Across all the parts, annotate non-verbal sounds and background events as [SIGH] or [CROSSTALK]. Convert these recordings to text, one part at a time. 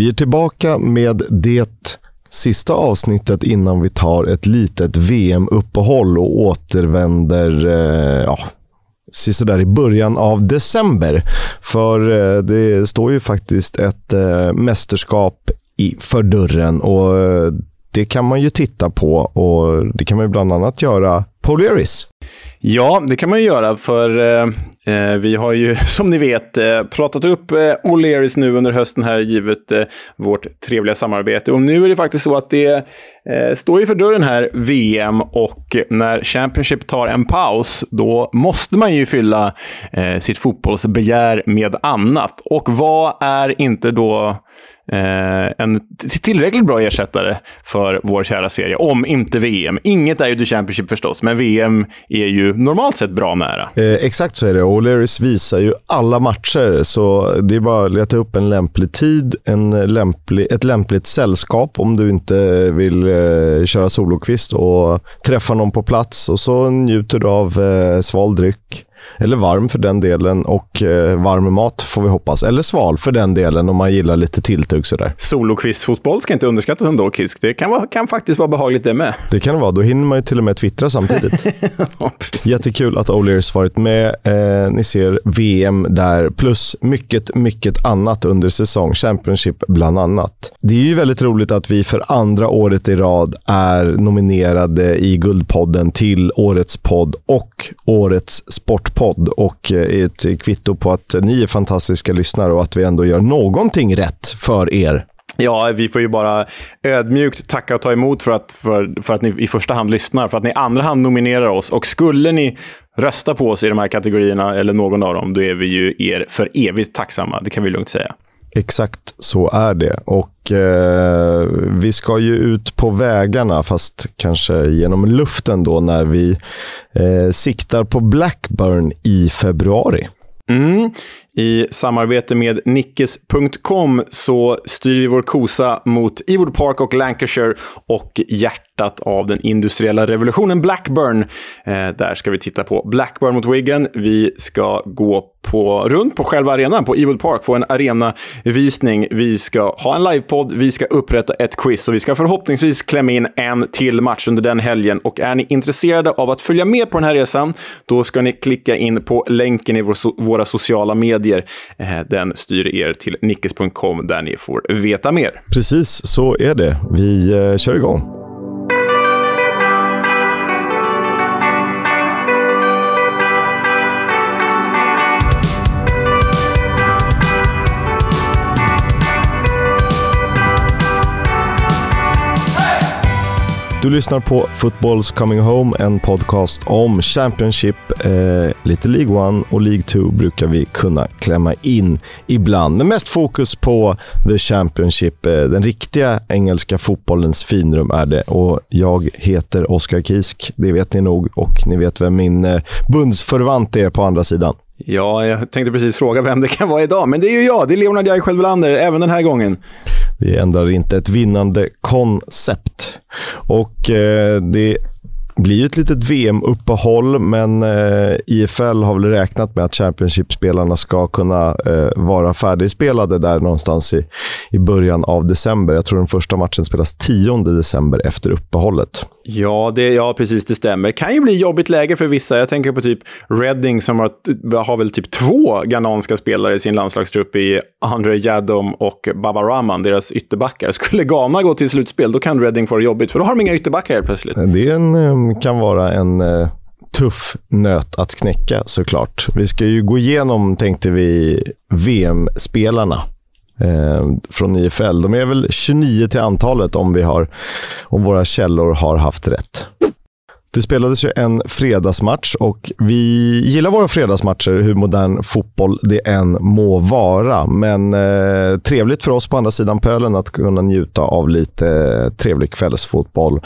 Vi är tillbaka med det sista avsnittet innan vi tar ett litet VM-uppehåll och återvänder eh, ja, sisådär i början av december. För eh, det står ju faktiskt ett eh, mästerskap i, för dörren och eh, det kan man ju titta på och det kan man ju bland annat göra på Leris. Ja, det kan man ju göra, för eh, eh vi har ju [LAUGHS] som ni vet eh, pratat upp eh, O'Learys nu under hösten här, givet eh, vårt trevliga samarbete. Och nu är det faktiskt så att det eh, står ju för dörren här, VM, och när Championship tar en paus, då måste man ju fylla eh, sitt fotbollsbegär med annat. Och vad är inte då eh, en tillräckligt bra ersättare för vår kära serie, om inte VM. Inget är ju The Championship förstås, men VM är ju normalt sett bra nära. Eh, exakt så är det. O'Learys visar ju alla matcher, så det är bara att leta upp en lämplig tid, en lämplig, ett lämpligt sällskap om du inte vill eh, köra solokvist och träffa någon på plats och så njuter du av eh, sval dryck eller varm för den delen och eh, varm mat får vi hoppas. Eller sval för den delen om man gillar lite tilltugg sådär. Solokvistfotboll ska inte underskattas ändå, Kisk. Det kan, vara, kan faktiskt vara behagligt det med. Det kan det vara. Då hinner man ju till och med twittra samtidigt. [LAUGHS] ja, Jättekul att O'Learys varit med. Eh, ni ser VM där, plus mycket, mycket annat under säsong. Championship bland annat. Det är ju väldigt roligt att vi för andra året i rad är nominerade i Guldpodden till Årets podd och Årets podd Och eh, är ett kvitto på att ni är fantastiska lyssnare och att vi ändå gör någonting rätt för er. Ja, vi får ju bara ödmjukt tacka och ta emot för att, för, för att ni i första hand lyssnar, för att ni i andra hand nominerar oss. Och skulle ni rösta på oss i de här kategorierna, eller någon av dem, då är vi ju er för evigt tacksamma. Det kan vi lugnt säga. Exakt så är det. Och eh, Vi ska ju ut på vägarna, fast kanske genom luften då, när vi eh, siktar på Blackburn i februari. Mm. I samarbete med Nickes.com så styr vi vår kosa mot Ewood Park och Lancashire och hjärtat av den industriella revolutionen Blackburn. Eh, där ska vi titta på Blackburn mot Wigan. Vi ska gå på, runt på själva arenan, på Ewood Park, få en arenavisning. Vi ska ha en livepodd, vi ska upprätta ett quiz och vi ska förhoppningsvis klämma in en till match under den helgen. Och är ni intresserade av att följa med på den här resan, då ska ni klicka in på länken i vår, våra sociala medier medier. Eh, den styr er till nickes.com där ni får veta mer. Precis, så är det. Vi eh, kör igång. Du lyssnar på Footballs Coming Home, en podcast om Championship. Eh, lite League 1 och League 2 brukar vi kunna klämma in ibland. Men mest fokus på The Championship. Eh, den riktiga engelska fotbollens finrum är det. Och jag heter Oskar Kisk, det vet ni nog. Och ni vet vem min eh, bundsförvant är på andra sidan. Ja, jag tänkte precis fråga vem det kan vara idag, men det är ju jag. Det är Leonard Jaj Självlander, även den här gången. Vi ändrar inte ett vinnande koncept. Och eh, det blir ju ett litet VM-uppehåll, men eh, IFL har väl räknat med att Championship-spelarna ska kunna eh, vara färdigspelade där någonstans i, i början av december. Jag tror den första matchen spelas 10 december efter uppehållet. Ja, det, ja, precis. Det stämmer. Det kan ju bli jobbigt läge för vissa. Jag tänker på typ Reading som har, har väl typ två ghananska spelare i sin landslagstrupp i Andre Jadom och Baba Rahman, deras ytterbackar. Skulle [LAUGHS] Ghana gå till slutspel, då kan Reading få det jobbigt, för då har de inga ytterbackar helt plötsligt. Det en, kan vara en eh, tuff nöt att knäcka såklart. Vi ska ju gå igenom, tänkte vi, VM-spelarna eh, från IFL. De är väl 29 till antalet om, vi har, om våra källor har haft rätt. Det spelades ju en fredagsmatch och vi gillar våra fredagsmatcher, hur modern fotboll det än må vara. Men eh, trevligt för oss på andra sidan pölen att kunna njuta av lite eh, trevlig kvällsfotboll.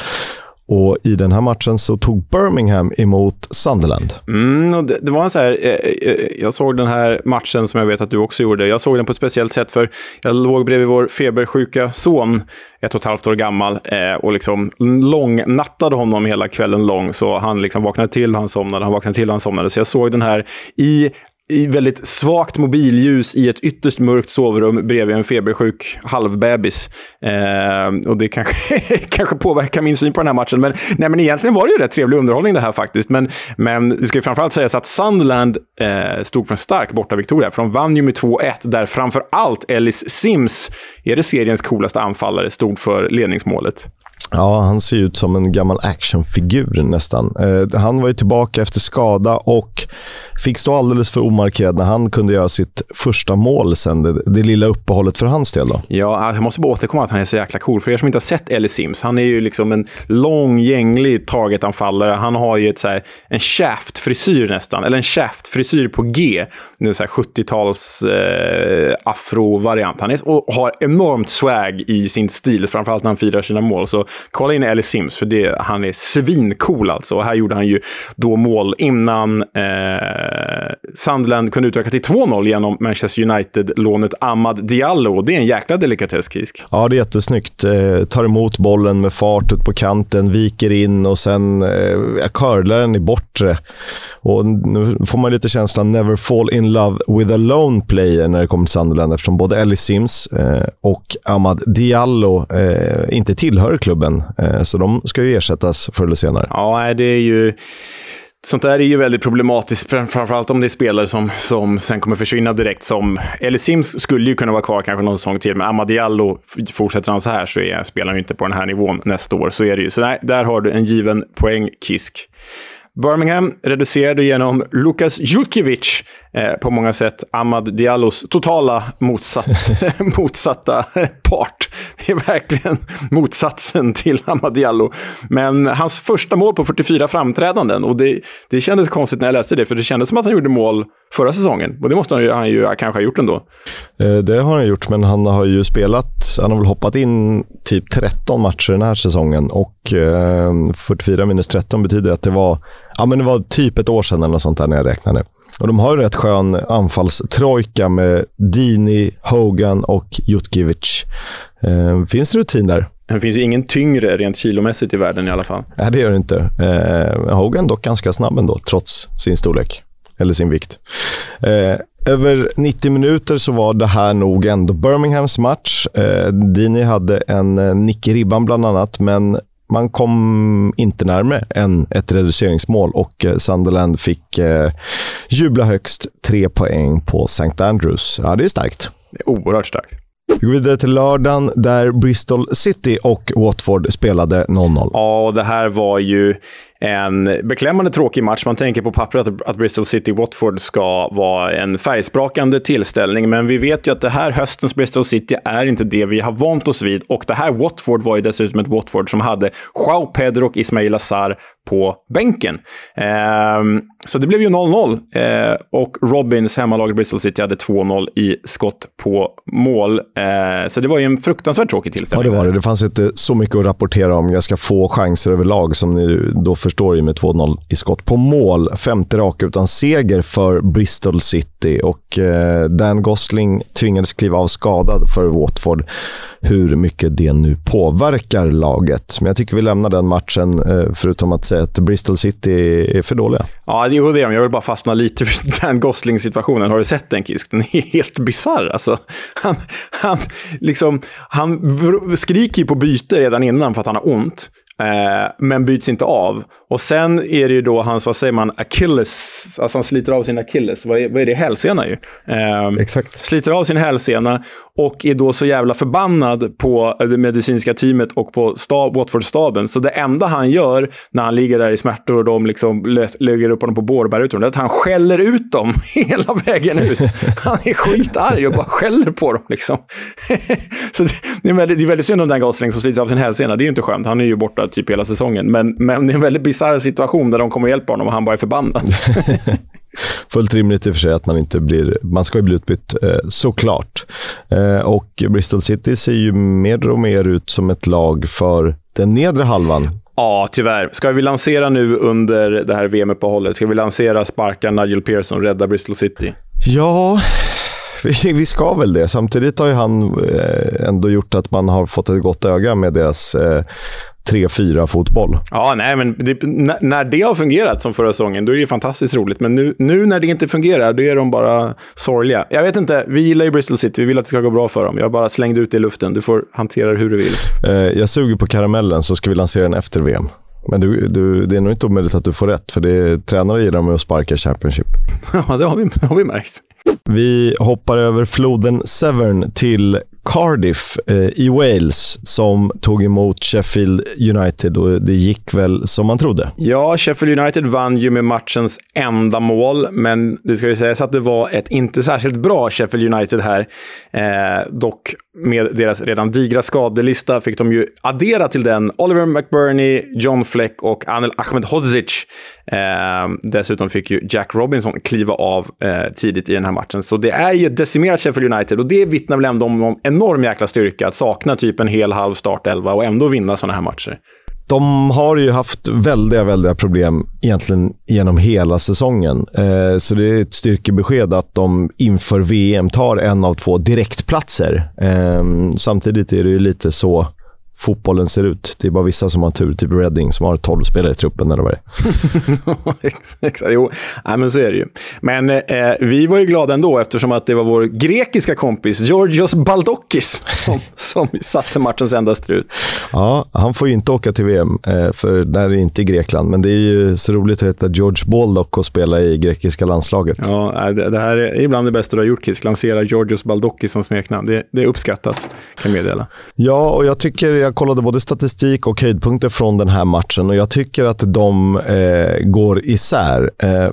Och I den här matchen så tog Birmingham emot Sunderland. Mm, och det, det, var en så här, eh, eh, jag såg den här matchen som jag vet att du också gjorde. Jag såg den på ett speciellt sätt för jag låg bredvid vår febersjuka son, ett och ett halvt år gammal, eh, och liksom långnattade honom hela kvällen lång. Så han liksom vaknade till och han somnade, han vaknade till och han somnade. Så jag såg den här i i väldigt svagt mobilljus i ett ytterst mörkt sovrum bredvid en febersjuk halvbebis. Eh, och det kanske, [LAUGHS] kanske påverkar min syn på den här matchen. Men, nej, men egentligen var det ju rätt trevlig underhållning det här faktiskt. Men, men det ska ju framförallt sägas att Sunderland eh, stod för en stark bortaviktoria. För de vann ju med 2-1, där framför allt Ellis Sims, är det seriens coolaste anfallare, stod för ledningsmålet. Ja, han ser ut som en gammal actionfigur nästan. Eh, han var ju tillbaka efter skada och fick stå alldeles för omarkerad när han kunde göra sitt första mål sen det, det lilla uppehållet för hans del. Då. Ja, jag måste bara återkomma att han är så jäkla cool. För er som inte har sett Ellie Sims, han är ju liksom en lång, gänglig targetanfallare. Han har ju ett, så här, en shaft-frisyr nästan, eller en shaft-frisyr på G. En 70-tals eh, afro-variant. Han är, och har enormt swag i sin stil, framförallt när han firar sina mål. Så kolla in Ellie Sims, för det, han är svincool alltså. Och här gjorde han ju då mål innan eh, Sunderland kunde utöka till 2-0 genom Manchester United-lånet Ahmad Diallo. Och det är en jäkla delikatess, Kisk. Ja, det är jättesnyggt. Eh, tar emot bollen med fart ut på kanten, viker in och sen eh, curlar den i bortre. Och nu får man lite känslan never fall in love with a lone player när det kommer till Sunderland eftersom både Ellie Sims eh, och Ahmad Diallo eh, inte tillhör klubben webben. Eh, så de ska ju ersättas förr eller senare. Ja, det är ju... Sånt där är ju väldigt problematiskt, framförallt om det är spelare som, som sen kommer försvinna direkt. Som, eller Sims skulle ju kunna vara kvar kanske någon säsong till, men Amadiallo, fortsätter han så här så är, spelar han ju inte på den här nivån nästa år. Så är det ju. Så nej, där har du en given poäng, Kisk. Birmingham reducerade genom Lukas Jutkiewicz eh, på många sätt Ahmad Diallos totala motsatt, [LAUGHS] motsatta part. Det är verkligen motsatsen till Ahmad Diallo. Men hans första mål på 44 framträdanden, och det, det kändes konstigt när jag läste det, för det kändes som att han gjorde mål förra säsongen. Och det måste han ju, han ju kanske ha gjort ändå. Eh, det har han gjort, men han har ju spelat, han har väl hoppat in typ 13 matcher den här säsongen och eh, 44 minus 13 betyder att det var, ja, men det var typ ett år sedan eller något sånt där när jag räknade. Och de har en rätt skön anfallstrojka med Dini, Hogan och Jutkiewicz. Eh, finns det rutin där? Det finns ju ingen tyngre rent kilomässigt i världen i alla fall. Nej, det gör det inte. Eh, Hogan dock ganska snabb ändå, trots sin storlek. Eller sin vikt. Eh, över 90 minuter så var det här nog ändå Birminghams match. Eh, Dini hade en eh, nick i ribban bland annat, men man kom inte närmare än ett reduceringsmål och eh, Sunderland fick eh, jubla högst tre poäng på St. Andrews. Ja, det är starkt. Det är oerhört starkt. Vi går vidare till lördagen där Bristol City och Watford spelade 0-0. Ja, det här var ju en beklämmande tråkig match. Man tänker på pappret att, Bristol City-Watford ska vara en färgsprakande tillställning, men vi vet ju att det här höstens Bristol City är inte det vi har vant oss vid. Och det här Watford var ju dessutom ett Watford som hade Joao Pedro och Ismail Azar på bänken. Eh, så det blev ju 0-0 eh, och Robins hemmalag Bristol City hade 2-0 i skott på mål. Eh, så det var ju en fruktansvärt tråkig tillställning. Ja, det var det. Det fanns inte så mycket att rapportera om ganska få chanser överlag som ni då förstår ju med 2-0 i skott på mål. Femte raka utan seger för Bristol City och eh, Dan Gosling tvingades kliva av skadad för Watford. Hur mycket det nu påverkar laget. Men jag tycker vi lämnar den matchen, eh, förutom att säga att Bristol City är för dåliga. Ja, det är det. Jag vill bara fastna lite för [LAUGHS] Dan Gosling-situationen. Har du sett den, Kisk? Den är helt bisarr. Alltså, han, han, liksom, han skriker på byte redan innan för att han har ont. Eh, men byts inte av. Och sen är det ju då hans, vad säger man, Achilles, alltså han sliter av sin Achilles. Vad är, vad är det? Hälsena ju. Eh, Exakt. Sliter av sin hälsena och är då så jävla förbannad på det medicinska teamet och på stab, Watford-staben. Så det enda han gör när han ligger där i smärtor och de liksom lägger upp honom på bårberg det är att han skäller ut dem [LAUGHS] hela vägen ut. Han är skitarg och bara skäller på dem. Liksom. [LAUGHS] så det är, väldigt, det är väldigt synd om den Gosling som sliter av sin hälsena. Det är ju inte skönt. Han är ju borta typ hela säsongen. Men, men det är en väldigt bisarr situation där de kommer och hjälper honom och han bara är förbannad. [LAUGHS] Fullt rimligt i och för sig att man inte blir... Man ska ju bli utbytt, eh, såklart. Eh, och Bristol City ser ju mer och mer ut som ett lag för den nedre halvan. Ja, tyvärr. Ska vi lansera nu under det här VM-uppehållet? Ska vi lansera sparka Nigel Pearson, rädda Bristol City? Ja, vi, vi ska väl det. Samtidigt har ju han eh, ändå gjort att man har fått ett gott öga med deras 3-4 fotboll. Ja, nej, men det, när det har fungerat som förra säsongen, då är det fantastiskt roligt. Men nu, nu när det inte fungerar, då är de bara sorgliga. Jag vet inte, vi gillar ju Bristol City, vi vill att det ska gå bra för dem. Jag bara slängde ut det i luften, du får hantera det hur du vill. Eh, jag suger på karamellen, så ska vi lansera den efter VM. Men du, du, det är nog inte omöjligt att du får rätt, för det tränare gillar med att sparka Championship. [LAUGHS] Ja, det har vi, har vi märkt. Vi hoppar över floden Severn till Cardiff eh, i Wales som tog emot Sheffield United och det gick väl som man trodde. Ja, Sheffield United vann ju med matchens enda mål, men det ska ju sägas att det var ett inte särskilt bra Sheffield United här. Eh, dock med deras redan digra skadelista fick de ju addera till den Oliver McBurney, John Fleck och Anel Ahmedhodzic. Eh, dessutom fick ju Jack Robinson kliva av eh, tidigt i den här matchen. Så det är ju ett decimerat Sheffield United och det vittnar väl ändå om, en enorm jäkla styrka att sakna typ en hel halv startelva och ändå vinna sådana här matcher. De har ju haft väldiga, väldiga problem egentligen genom hela säsongen. Eh, så det är ett styrkebesked att de inför VM tar en av två direktplatser. Eh, samtidigt är det ju lite så fotbollen ser ut. Det är bara vissa som har tur, typ Reading som har 12 spelare i truppen eller vad det är. [LAUGHS] Exakt, jo, Nej, men så är det ju. Men eh, vi var ju glada ändå eftersom att det var vår grekiska kompis Georgios Baldokis som, [LAUGHS] som satte matchens enda strut. Ja, han får ju inte åka till VM, eh, för där är det inte i Grekland. Men det är ju så roligt att heta George Baldock och spela i grekiska landslaget. Ja, det, det här är ibland det bästa du har gjort, Kisk. Lansera Georgios Baldokis som smeknamn. Det, det uppskattas, kan jag meddela. Ja, och jag tycker jag kollade både statistik och höjdpunkter från den här matchen och jag tycker att de eh, går isär. Eh,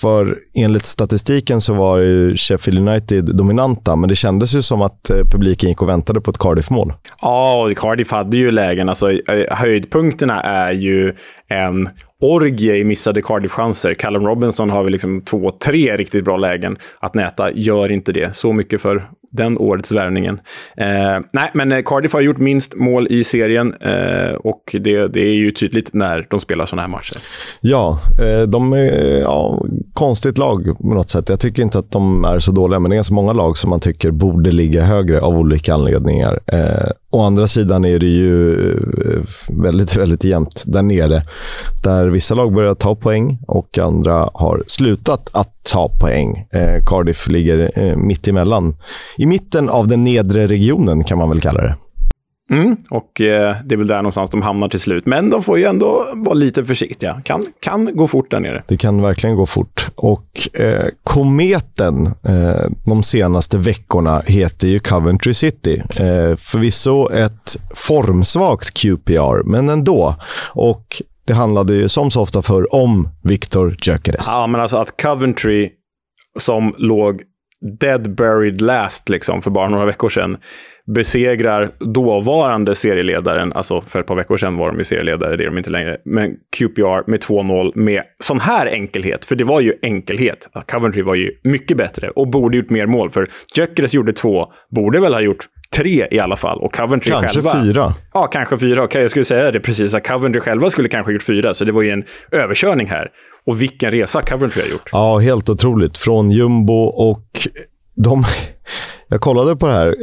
för enligt statistiken så var Sheffield United dominanta, men det kändes ju som att eh, publiken gick och väntade på ett Cardiff-mål. Ja, Cardiff hade ju lägen. Alltså, eh, höjdpunkterna är ju en orgie i missade Cardiff-chanser. Callum Robinson har väl liksom två, tre riktigt bra lägen att näta. Gör inte det. Så mycket för den årets värvningen. Eh, nej, men eh, Cardiff har gjort minst mål i serien eh, och det, det, är ju tydligt när de spelar sådana här matcher. Ja, eh, de är ja, konstigt lag på något sätt. Jag tycker inte att de är så dåliga, men det är ganska många lag som man tycker borde ligga högre av olika anledningar. Eh, Å andra sidan är det ju eh, väldigt, väldigt jämnt där nere. Där vissa lag börjar ta poäng och andra har slutat att ta poäng. Eh, Cardiff ligger eh, mitt emellan. I mitten av den nedre regionen kan man väl kalla det. Mm, och eh, det är väl där någonstans de hamnar till slut. Men de får ju ändå vara lite försiktiga. Kan, kan gå fort där nere. Det kan verkligen gå fort. Och eh, kometen eh, de senaste veckorna heter ju Coventry City. Eh, förvisso ett formsvagt QPR, men ändå. Och det handlade ju som så ofta förr om Victor Gyökeres. Ja, men alltså att Coventry som låg dead buried last liksom för bara några veckor sedan besegrar dåvarande serieledaren, alltså för ett par veckor sedan var de ju serieledare, det är de inte längre, men QPR med 2-0 med sån här enkelhet, för det var ju enkelhet. Coventry var ju mycket bättre och borde gjort mer mål, för Gyökeres gjorde två, borde väl ha gjort tre i alla fall. Och Coventry kanske själva... fyra. Ja, kanske fyra. Jag skulle säga det precis, att Coventry själva skulle kanske gjort fyra, så det var ju en överkörning här. Och vilken resa Coventry har gjort. Ja, helt otroligt. Från jumbo och de... [LAUGHS] Jag kollade på det här.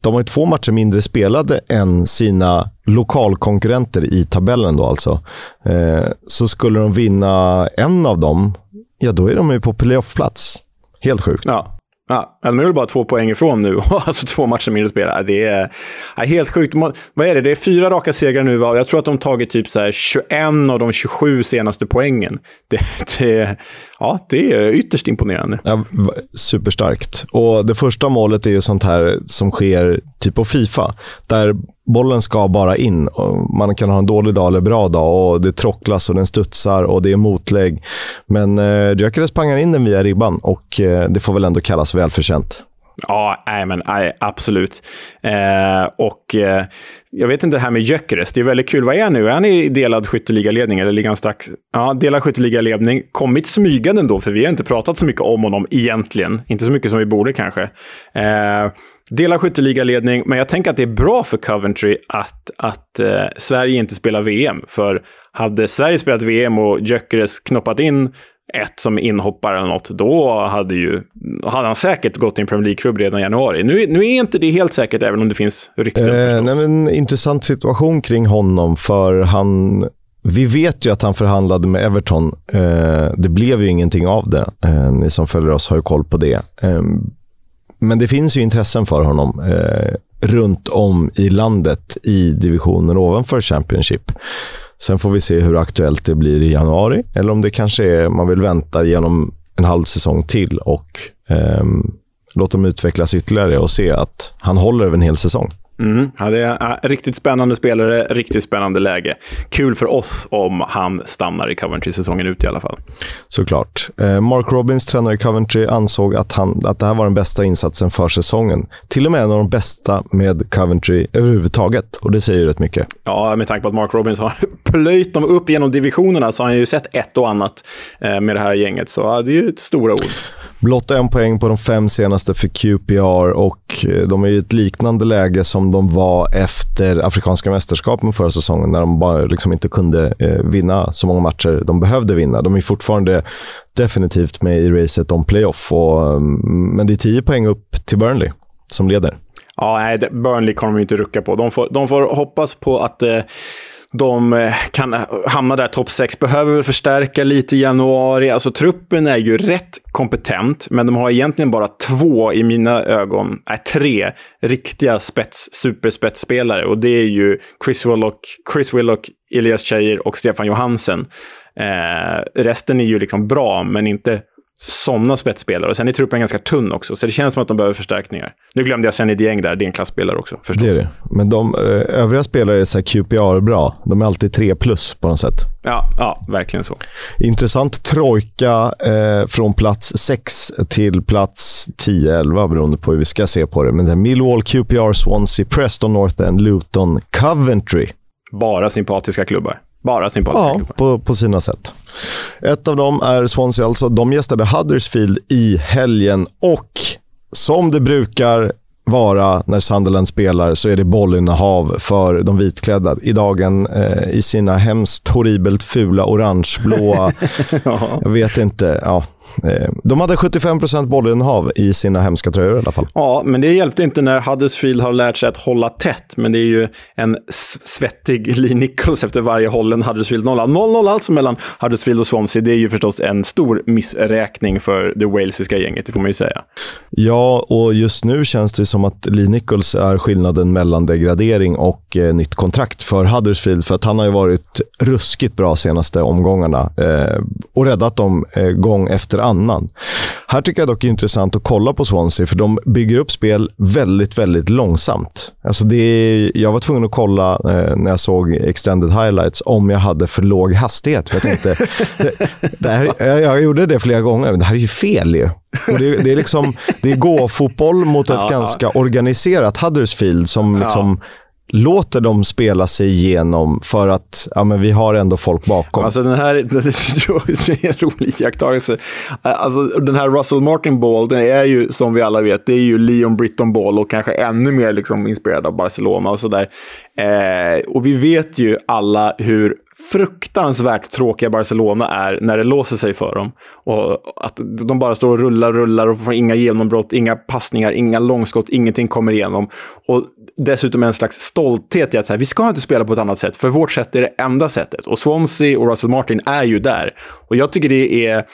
De har ju två matcher mindre spelade än sina lokalkonkurrenter i tabellen. Då alltså. Eh, så skulle de vinna en av dem, ja då är de ju på playoffplats. Helt sjukt. Ja. Ja, de är väl bara två poäng ifrån nu, [LAUGHS] alltså två matcher mindre spelare. Det är, är helt sjukt. Vad är det? Det är fyra raka segrar nu, va? jag tror att de tagit typ så 21 av de 27 senaste poängen. Det, det, ja, det är ytterst imponerande. Ja, superstarkt. Och Det första målet är ju sånt här som sker typ på Fifa, där bollen ska bara in. Man kan ha en dålig dag eller bra dag och det trocklas och den studsar och det är motlägg. Men eh, Gyökeres pangar in den via ribban och eh, det får väl ändå kallas välförtjänt. Ja, nej, men, nej, absolut. Eh, och eh, jag vet inte det här med Gyökeres. Det är väldigt kul. Vad är han nu? Är han i delad skytteligaledning eller ligger han strax? Ja, delad skytteligaledning. Kommit smygande ändå, för vi har inte pratat så mycket om honom egentligen. Inte så mycket som vi borde kanske. Eh, delad skytteligaledning, men jag tänker att det är bra för Coventry att, att eh, Sverige inte spelar VM. För hade Sverige spelat VM och Gyökeres knoppat in ett som inhoppare eller något, då hade, ju, hade han säkert gått till en Premier League-klubb redan i januari. Nu, nu är inte det helt säkert, även om det finns rykten. Eh, nej, men, intressant situation kring honom, för han... Vi vet ju att han förhandlade med Everton. Eh, det blev ju ingenting av det. Eh, ni som följer oss har ju koll på det. Eh, men det finns ju intressen för honom eh, runt om i landet i divisioner ovanför Championship. Sen får vi se hur aktuellt det blir i januari, eller om det kanske är man vill vänta genom en halv säsong till och eh, låta dem utvecklas ytterligare och se att han håller över en hel säsong. Mm, ja, det är äh, riktigt spännande spelare, riktigt spännande läge. Kul för oss om han stannar i Coventry säsongen ut i alla fall. Såklart. Eh, Mark Robbins, tränare i Coventry, ansåg att, han, att det här var den bästa insatsen för säsongen. Till och med en av de bästa med Coventry överhuvudtaget. Och det säger rätt mycket. Ja, med tanke på att Mark Robbins har [LAUGHS] plöjt dem upp genom divisionerna så har han ju sett ett och annat eh, med det här gänget. Så det är ju ett stora ord. Blott en poäng på de fem senaste för QPR och eh, de är i ett liknande läge som de var efter Afrikanska mästerskapen förra säsongen när de bara liksom inte kunde eh, vinna så många matcher de behövde vinna. De är fortfarande definitivt med i racet om playoff, och, mm, men det är tio poäng upp till Burnley som leder. Ja, nej, Burnley kommer de inte rucka på. De får, de får hoppas på att eh, de eh, kan eh, hamna där topp 6, behöver väl förstärka lite i januari. Alltså truppen är ju rätt kompetent, men de har egentligen bara två, i mina ögon, nej tre riktiga spets, superspetsspelare. Och det är ju Chris Willock, Chris Willock Elias Cheyer och Stefan Johansen. Eh, resten är ju liksom bra, men inte sådana spetsspelare. Och sen är truppen ganska tunn också, så det känns som att de behöver förstärkningar. Nu glömde jag Senny Dieng där, det är en klasspelare också. Förstås. Det är det. Men de eh, övriga spelare är så QPR-bra. De är alltid tre plus på något sätt. Ja, ja verkligen så. Intressant trojka eh, från plats 6 till plats 10-11 beroende på hur vi ska se på det. Men det är Millwall, QPR, Swansea, Preston North End, Luton, Coventry. Bara sympatiska klubbar. Bara sympatiska ja, klubbar. På, på sina sätt. Ett av dem är Swansea, alltså. De gästade Huddersfield i helgen och som det brukar vara när Sunderland spelar så är det bollinnehav för de vitklädda. I dagen eh, i sina hemskt horribelt fula orangeblåa, [LAUGHS] ja. jag vet inte, ja, de hade 75% bollinnehav i sina hemska tröjor i alla fall. Ja, men det hjälpte inte när Huddersfield har lärt sig att hålla tätt. Men det är ju en svettig [LAUGHS] Lee Nichols efter varje hållen Huddersfield 0 0-0 alltså mellan Huddersfield och Swansea. Det är ju förstås en stor missräkning för det walesiska gänget, det får man ju säga. Ja, och just nu känns det som att Lee Nichols är skillnaden mellan degradering och eh, nytt kontrakt för Huddersfield. För att han har ju varit ruskigt bra senaste omgångarna eh, och räddat dem eh, gång efter annan. Här tycker jag dock det är intressant att kolla på Swansea, för de bygger upp spel väldigt, väldigt långsamt. Alltså det är, jag var tvungen att kolla eh, när jag såg extended highlights om jag hade för låg hastighet. För jag tänkte, [LAUGHS] det, det här, jag, jag gjorde det flera gånger, men det här är ju fel ju. Det, det är liksom, det är gå-fotboll mot ett ja, ganska ja. organiserat Huddersfield som liksom låter dem spela sig igenom för att ja, men vi har ändå folk bakom. Alltså den här, [LAUGHS] det är en rolig iakttagelse. Alltså den här Russell Martin Ball, den är ju som vi alla vet, det är ju Leon Britton Ball och kanske ännu mer liksom inspirerad av Barcelona och sådär. Eh, och vi vet ju alla hur fruktansvärt tråkiga Barcelona är när det låser sig för dem. Och att de bara står och rullar och rullar och får inga genombrott, inga passningar, inga långskott, ingenting kommer igenom. Och dessutom en slags stolthet i att så här, vi ska inte spela på ett annat sätt, för vårt sätt är det enda sättet. Och Swansea och Russell Martin är ju där. Och jag tycker det är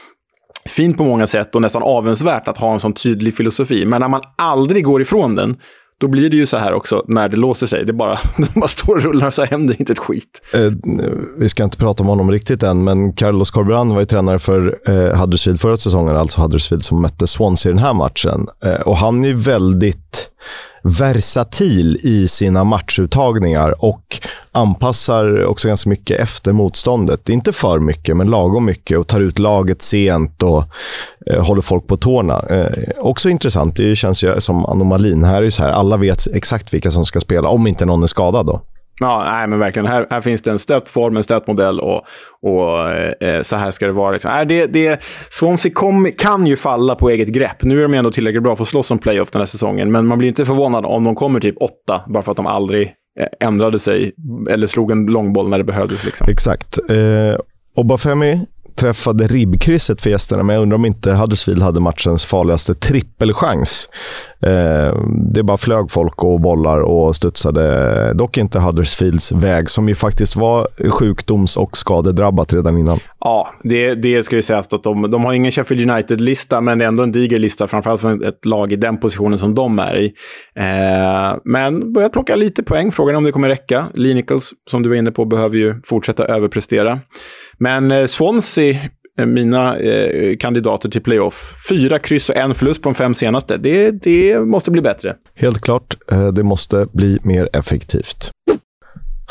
fint på många sätt och nästan avundsvärt att ha en sån tydlig filosofi. Men när man aldrig går ifrån den, då blir det ju så här också när det låser sig. Det bara, [LAUGHS] det bara står och rullar så händer inte ett skit. Eh, vi ska inte prata om honom riktigt än, men Carlos Corberan var ju tränare för eh, Huddersfield förra säsongen, alltså Huddersfield som mötte Swansea i den här matchen. Eh, och han är ju väldigt versatil i sina matchuttagningar och anpassar också ganska mycket efter motståndet. Inte för mycket, men lagom mycket och tar ut laget sent och eh, håller folk på tårna. Eh, också intressant. Det känns ju som anomalin. Här är så här, alla vet exakt vilka som ska spela, om inte någon är skadad då. Ja, nej, men verkligen. Här, här finns det en stöpt form, en stöpt modell och, och eh, eh, så här ska det vara. Liksom. Äh, det, det, Swansea kom, kan ju falla på eget grepp. Nu är de ändå tillräckligt bra för att slåss om playoff den här säsongen, men man blir inte förvånad om de kommer typ åtta, bara för att de aldrig eh, ändrade sig eller slog en långboll när det behövdes. Liksom. Exakt. Eh, Obafemi träffade ribbkrysset för gästerna, men jag undrar om inte Huddersfield hade matchens farligaste trippelchans. Eh, det bara flög folk och bollar och studsade. Dock inte Huddersfields väg, som ju faktiskt var sjukdoms och skadedrabbat redan innan. Ja, det, det ska ju sägas att de, de har ingen Sheffield United-lista, men det är ändå en diger lista, framförallt för ett lag i den positionen som de är i. Eh, men börjat plocka lite poäng. Frågan är om det kommer räcka. Lee Nichols, som du var inne på, behöver ju fortsätta överprestera. Men eh, Swansea eh, mina eh, kandidater till playoff. Fyra kryss och en förlust på de fem senaste. Det, det måste bli bättre. Helt klart. Eh, det måste bli mer effektivt.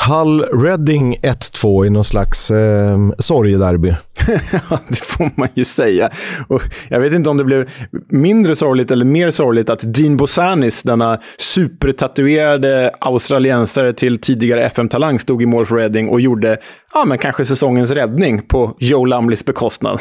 Hull Reading 1-2 i någon slags eh, sorgederby. [LAUGHS] det får man ju säga. Och jag vet inte om det blev mindre sorgligt eller mer sorgligt att Dean Bosanis, denna supertatuerade australiensare till tidigare FM-talang, stod i mål för Reading och gjorde ja, men kanske säsongens räddning på Joe Lumleys bekostnad.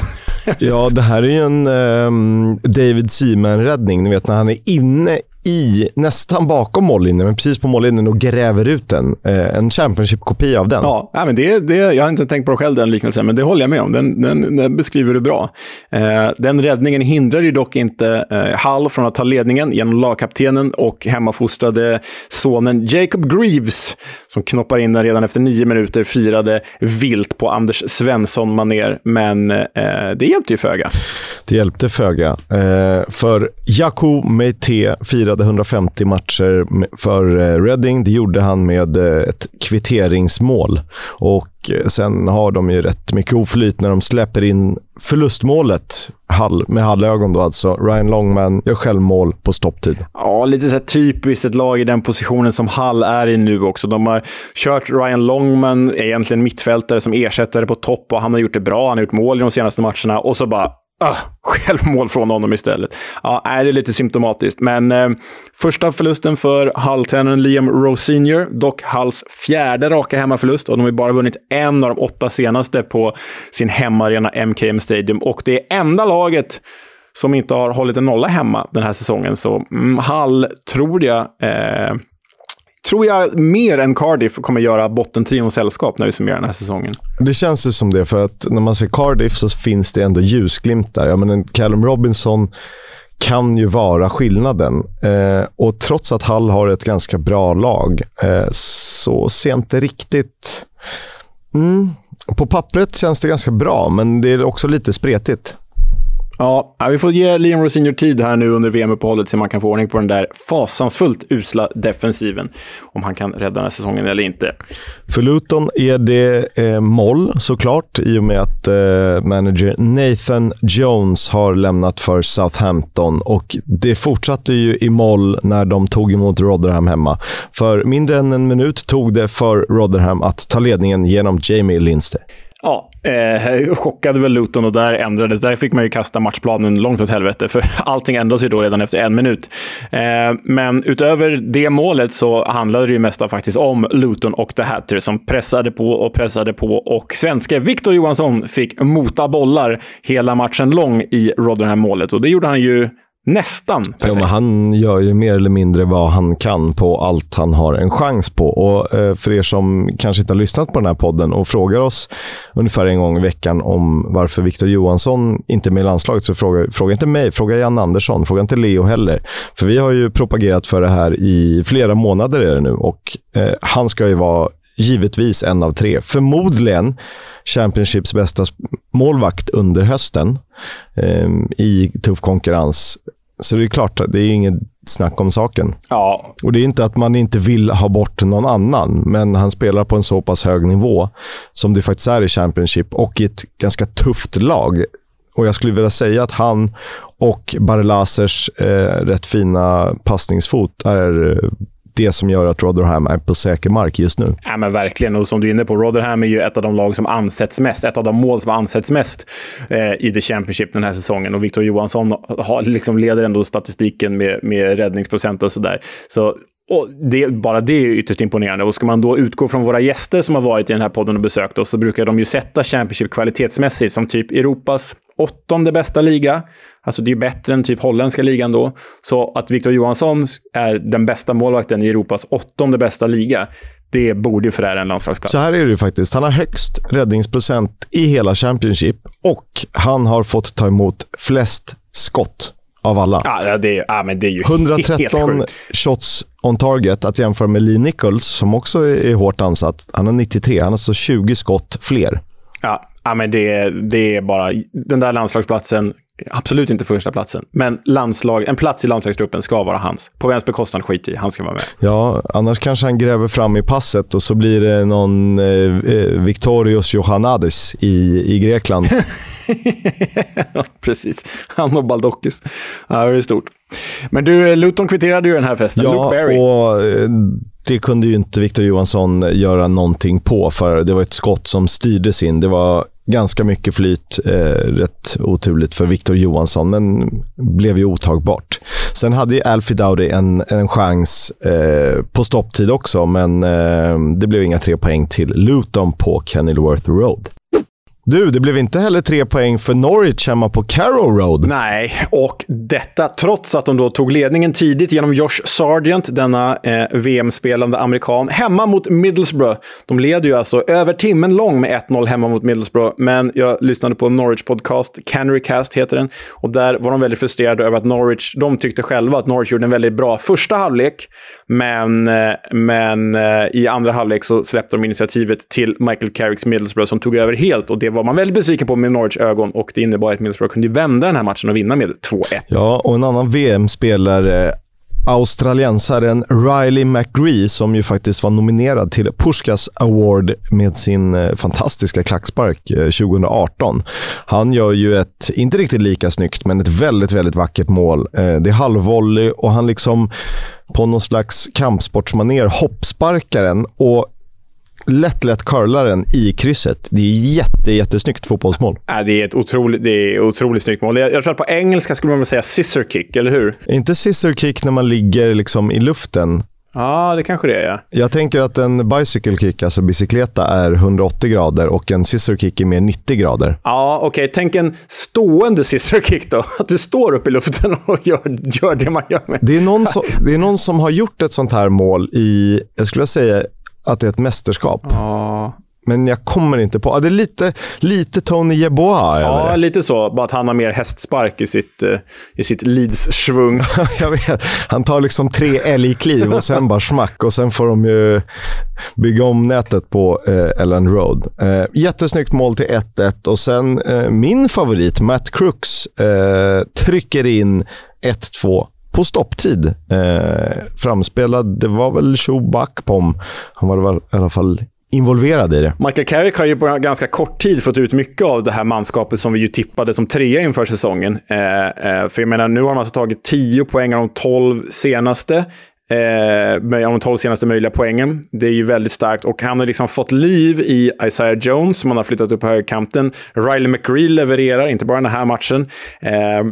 ja, det här är ju en eh, David Seaman-räddning. Ni vet när han är inne i, nästan bakom mållinjen, men precis på mållinjen och gräver ut den. Eh, en Championship-kopia av den. Ja, men det, det, jag har inte tänkt på det själv, den liknelsen, men det håller jag med om. Den, den, den beskriver du bra. Eh, den räddningen hindrar ju dock inte eh, Hall från att ta ledningen genom lagkaptenen och hemmafostrade sonen Jacob Greaves, som knoppar in den redan efter nio minuter, firade vilt på Anders svensson maner men eh, det hjälpte ju föga. Det hjälpte föga. Eh, för Jaco Meite firade 150 matcher för eh, Reading. Det gjorde han med eh, ett kvitteringsmål. Och eh, sen har de ju rätt mycket oflyt när de släpper in förlustmålet Hall, med Hallögon då alltså. Ryan Longman gör självmål på stopptid. Ja, lite så typiskt ett lag i den positionen som Hall är i nu också. De har kört Ryan Longman, egentligen mittfältare, som ersättare på topp och han har gjort det bra. Han har gjort mål i de senaste matcherna och så bara Uh, självmål från honom istället. Ja, är det är lite symptomatiskt. Men eh, första förlusten för Hull-tränaren Liam Rose Senior. Dock Hulls fjärde raka hemmaförlust och de har bara vunnit en av de åtta senaste på sin hemmaarena MKM Stadium. Och det är enda laget som inte har hållit en nolla hemma den här säsongen. Så mm, Hall tror jag eh, tror jag mer än Cardiff kommer göra bottentrion sällskap när vi summerar den här säsongen. Det känns ju som det, för att när man ser Cardiff så finns det ändå ljusglimtar. Jag menar, Callum Robinson kan ju vara skillnaden. Eh, och trots att Hall har ett ganska bra lag eh, så ser jag inte riktigt... Mm. På pappret känns det ganska bra, men det är också lite spretigt. Ja, vi får ge Liam Rosinior tid här nu under VM-uppehållet så man kan få ordning på den där fasansfullt usla defensiven. Om han kan rädda den här säsongen eller inte. För Luton är det eh, moll såklart i och med att eh, manager Nathan Jones har lämnat för Southampton. Och det fortsatte ju i moll när de tog emot Rotherham hemma. För mindre än en minut tog det för Rotherham att ta ledningen genom Jamie Lindstedt. Ja, eh, chockade väl Luton och där ändrades. Där fick man ju kasta matchplanen långt åt helvete, för [LAUGHS] allting ändras ju då redan efter en minut. Eh, men utöver det målet så handlade det ju mesta faktiskt om Luton och The Hatter som pressade på och pressade på och svenske Victor Johansson fick mota bollar hela matchen lång i Rotherham-målet. Och det gjorde han ju Nästan perfekt. Ja, men han gör ju mer eller mindre vad han kan på allt han har en chans på. Och eh, För er som kanske inte har lyssnat på den här podden och frågar oss ungefär en gång i veckan om varför Victor Johansson inte är med i landslaget, så fråga, fråga inte mig, fråga Jan Andersson, fråga inte Leo heller. För vi har ju propagerat för det här i flera månader är det nu och eh, han ska ju vara givetvis en av tre. Förmodligen Championships bästa målvakt under hösten eh, i tuff konkurrens. Så det är klart, det är inget snack om saken. Ja. Och Det är inte att man inte vill ha bort någon annan, men han spelar på en så pass hög nivå som det faktiskt är i Championship och i ett ganska tufft lag. Och Jag skulle vilja säga att han och Barlasers eh, rätt fina passningsfot är det som gör att Rotherham är på säker mark just nu. Ja, men verkligen. Och som du är inne på, Rotherham är ju ett av de lag som ansätts mest. Ett av de mål som ansätts mest eh, i The Championship den här säsongen. Och Victor Johansson har, liksom leder ändå statistiken med, med räddningsprocent och sådär. Så och det, bara det är ytterst imponerande. Och ska man då utgå från våra gäster som har varit i den här podden och besökt oss så brukar de ju sätta Championship kvalitetsmässigt som typ Europas åttonde bästa liga. Alltså det är bättre än typ holländska ligan då. Så att Victor Johansson är den bästa målvakten i Europas åttonde bästa liga, det borde ju förära en landslagsplats. Så här är det ju faktiskt. Han har högst räddningsprocent i hela Championship och han har fått ta emot flest skott av alla. Ja, det, är, ja, men det är ju 113 shots on target, att jämföra med Lee Nichols, som också är hårt ansatt. Han har 93, han har så 20 skott fler. Ja, ja men det, det är bara... Den där landslagsplatsen, absolut inte första platsen, men landslag, en plats i landslagsgruppen ska vara hans. På vems bekostnad skit i, han ska vara med. Ja, annars kanske han gräver fram i passet och så blir det någon eh, eh Victorios Johannadis i, i Grekland. [LAUGHS] Precis. Han och Baldokis. Ja, det är stort. Men du, Luton kvitterade ju den här festen. Ja, och eh, det kunde ju inte Victor Johansson göra någonting på, för det var ett skott som styrdes in. Det var ganska mycket flyt, eh, rätt oturligt för Victor Johansson, men blev ju otagbart. Sen hade ju Alfie Dowdy en, en chans eh, på stopptid också, men eh, det blev inga tre poäng till Luton på Kenilworth Road. Du, det blev inte heller tre poäng för Norwich hemma på Carrow Road. Nej, och detta trots att de då tog ledningen tidigt genom Josh Sargent, denna eh, VM-spelande amerikan, hemma mot Middlesbrough. De leder ju alltså över timmen lång med 1-0 hemma mot Middlesbrough, men jag lyssnade på Norwich podcast, Canarycast heter den, och där var de väldigt frustrerade över att Norwich, de tyckte själva att Norwich gjorde en väldigt bra första halvlek, men, eh, men eh, i andra halvlek så släppte de initiativet till Michael Carricks Middlesbrough som tog över helt och det var man väldigt besviken på med Norwich ögon och det innebar att Middlesbrough kunde vända den här matchen och vinna med 2-1. Ja, och en annan VM-spelare eh, australiensaren Riley McGree som ju faktiskt var nominerad till Puskas Award med sin eh, fantastiska klackspark eh, 2018. Han gör ju ett, inte riktigt lika snyggt, men ett väldigt, väldigt vackert mål. Det är halvvolley och han liksom på någon slags kampsportsmaner hoppsparkar den och lätt, lätt curlar den i krysset. Det är jätte, jättesnyggt fotbollsmål. Ja, det är ett otroligt, det är otroligt snyggt mål. Jag, jag tror att på engelska skulle man säga scissor kick, eller hur? Inte scissor kick när man ligger liksom i luften. Ja, det kanske det är. Ja. Jag tänker att en bicycle kick, alltså bicykleta, är 180 grader och en scissor kick är mer 90 grader. Ja, okej. Okay. Tänk en stående scissor kick då. Att du står upp i luften och gör, gör det man gör med. Det är, någon [LAUGHS] som, det är någon som har gjort ett sånt här mål i, jag skulle säga, att det är ett mästerskap. Ja. Men jag kommer inte på. Det är lite, lite Tony Jeboa Ja, det. lite så. Bara att han har mer hästspark i sitt, uh, i sitt Leeds-svung. [LAUGHS] jag vet. Han tar liksom tre älgkliv och sen bara smack. Och sen får de ju bygga om nätet på uh, Ellen Road. Uh, jättesnyggt mål till 1-1 och sen uh, min favorit, Matt Crooks, trycker in 1-2 på stopptid. Eh, framspelad, det var väl Chubak Pom. Han var i alla fall involverad i det. Michael Carrick har ju på ganska kort tid fått ut mycket av det här manskapet som vi ju tippade som trea inför säsongen. Eh, eh, för jag menar, nu har de alltså tagit 10 poäng av de 12 senaste. Eh, av de 12 senaste möjliga poängen. Det är ju väldigt starkt och han har liksom fått liv i Isaiah Jones som han har flyttat upp på högerkanten. Riley McRee levererar, inte bara den här matchen. Eh,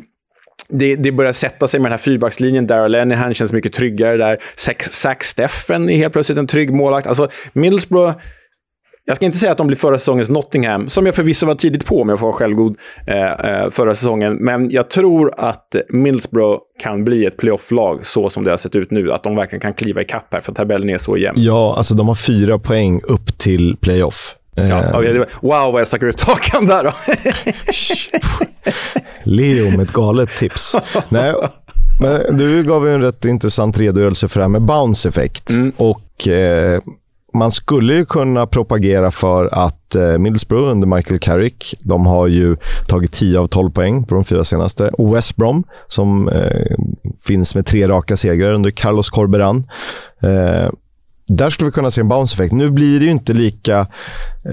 det, det, börjar sätta sig med den här fyrbackslinjen. Daryl Lennihan känns mycket tryggare där. Zack Steffen är helt plötsligt en trygg målvakt. Alltså, Middlesbrough, jag ska inte säga att de blir förra säsongens Nottingham, som jag förvisso var tidigt på om jag får vara självgod eh, eh, förra säsongen. Men jag tror att Middlesbrough kan bli ett playoff-lag så som det har sett ut nu. Att de verkligen kan kliva i kapp här, för tabellen är så jämn. Ja, alltså de har fyra poäng upp till playoff. Ja, eh. wow, vad jag stack ut hakan där då. Leo med ett galet tips. Nej, men du gav ju en rätt intressant redogörelse för det här med bounce effekt. Mm. Och eh, man skulle ju kunna propagera för att eh, Middlesbrough under Michael Carrick, de har ju tagit 10 av 12 poäng på de fyra senaste. Och West Brom, som eh, finns med tre raka segrar under Carlos Corberan. Eh, där skulle vi kunna se en bounce-effekt. Nu blir det ju inte lika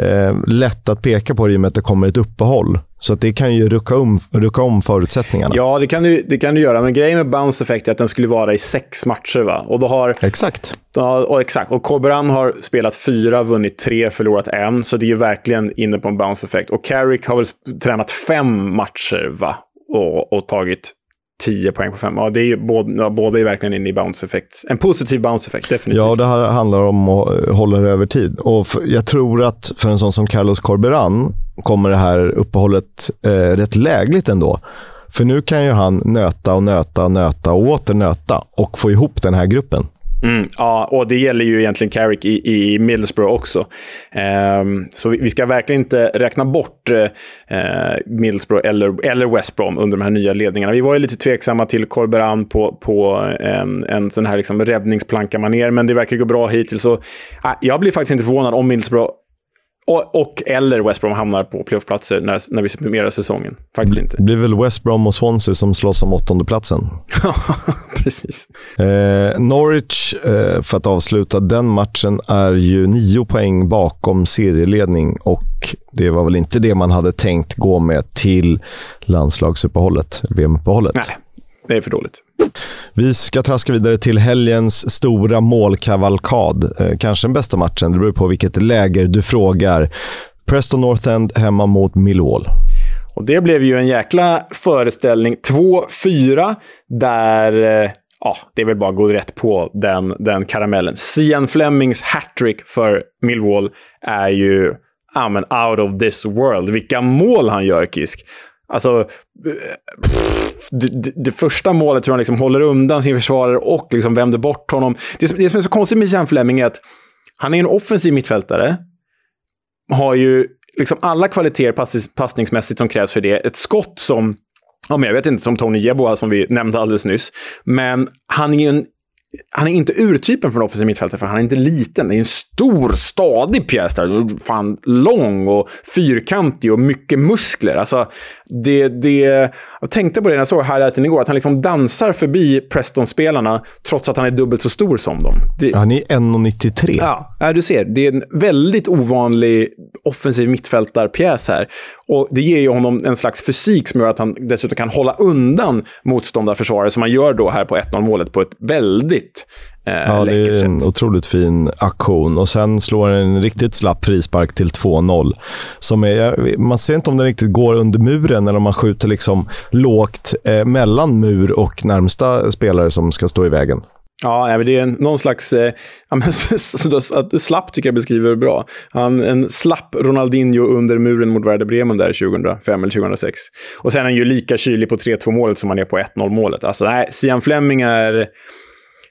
eh, lätt att peka på det i och med att det kommer ett uppehåll. Så att det kan ju rucka om, rucka om förutsättningarna. Ja, det kan, du, det kan du göra. Men grejen med bounce-effekt är att den skulle vara i sex matcher. Va? Och då har, exakt. Ja, och exakt. Och Koberan har spelat fyra, vunnit tre, förlorat en. Så det är ju verkligen inne på en bounce-effekt. Och Carrick har väl tränat fem matcher va? Och, och tagit 10 poäng på 5. Ja, det är ju, båda, båda är verkligen inne i bounce-effekt. En positiv bounce-effekt, definitivt. Ja, det här handlar om att hålla det över tid. Och för, jag tror att för en sån som Carlos Corberan kommer det här uppehållet eh, rätt lägligt ändå. För nu kan ju han nöta och nöta och nöta och åter nöta och få ihop den här gruppen. Mm, ja, och det gäller ju egentligen Carrick i, i Middlesbrough också. Um, så vi, vi, ska verkligen inte räkna bort uh, Middlesbrough eller, eller West Brom under de här nya ledningarna. Vi var ju lite tveksamma till Corberan på, på en, en sån här liksom räddningsplanka-manér, men det verkar gå bra hittills. Så, uh, jag blir faktiskt inte förvånad om Middlesbrough och, och, eller West Brom hamnar på playoffplatser när, när vi summerar säsongen. Faktiskt inte. Det blir väl West Brom och Swansea som slåss om åttondeplatsen. Ja, [LAUGHS] precis. Eh, Norwich, eh, för att avsluta den matchen, är ju nio poäng bakom serieledning och det var väl inte det man hade tänkt gå med till landslagsuppehållet, VM-uppehållet. Nej, det är för dåligt. Vi ska traska vidare till helgens stora målkavalkad. Eh, kanske den bästa matchen, det beror på vilket läger du frågar. Preston North End hemma mot Millwall. Och det blev ju en jäkla föreställning. 2-4, där... Eh, ja, det är väl bara att gå rätt på den, den karamellen. Sian Flemings hattrick för Millwall är ju ja, men out of this world. Vilka mål han gör, Kisk. Alltså, det, det, det, första målet hur han liksom håller undan sin försvarare och liksom vänder bort honom. Det, som, det som är så konstigt med Sean Fleming är att han är en offensiv mittfältare. Har ju liksom alla kvaliteter pass, passningsmässigt som krävs för det. Ett skott som, ja, men jag vet inte, som Tony Jeboa som vi nämnde alldeles nyss. Men han är ju en han är inte urtypen för en offensiv mittfältare, för han är inte liten. Det är en stor, stadig pjäs där. Fan lång och fyrkantig och mycket muskler. Alltså, det, det, jag tänkte på det när jag såg highlighten igår, att han liksom dansar förbi Preston-spelarna trots att han är dubbelt så stor som dem. Det, han är 1,93. Ja, du ser. Det är en väldigt ovanlig offensiv mittfältarpjäs här. Och det ger ju honom en slags fysik som gör att han dessutom kan hålla undan motståndarförsvarare, som han gör då här på 1-0 målet på ett väldigt eh, Ja, det är en otroligt fin aktion. Och sen slår en riktigt slapp frispark till 2-0. Som är, man ser inte om den riktigt går under muren eller om man skjuter liksom lågt eh, mellan mur och närmsta spelare som ska stå i vägen. Ja, det är en, någon slags... Eh, [LAUGHS] slapp tycker jag beskriver det bra. Han, en slapp Ronaldinho under muren mot Werder Bremen där 2005 eller 2006. Och sen är han ju lika kylig på 3-2 målet som han är på 1-0 målet. Alltså, nej, Sian Fleming är...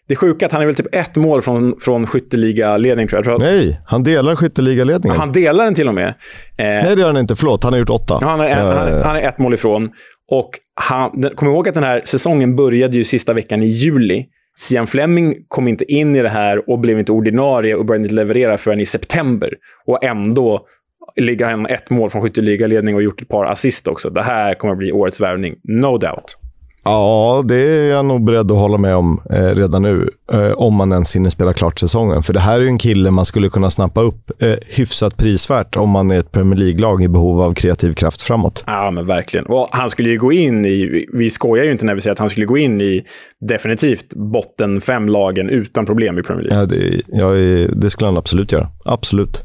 Det är sjuka att han är väl typ ett mål från, från skytteligaledning, tror jag. jag tror Nej, han delar skytteligaledningen. Han delar den till och med. Eh, Nej, det gör han inte. Förlåt, han har gjort åtta. Han är, en, uh, han, han, är ett mål ifrån. Och han, kom ihåg att den här säsongen började ju sista veckan i juli. Sian Fleming kom inte in i det här och blev inte ordinarie och började inte leverera förrän i september. Och ändå ligger han ett mål från skytteligaledning och gjort ett par assist också. Det här kommer att bli årets värvning, no doubt. Ja, det är jag nog beredd att hålla med om eh, redan nu. Eh, om man ens hinner spela klart säsongen. För det här är ju en kille man skulle kunna snappa upp eh, hyfsat prisvärt om man är ett Premier League-lag i behov av kreativ kraft framåt. Ja, men verkligen. Och han skulle ju gå in i... Vi skojar ju inte när vi säger att han skulle gå in i definitivt botten fem-lagen utan problem i Premier League. Ja, det, ja, det skulle han absolut göra. Absolut.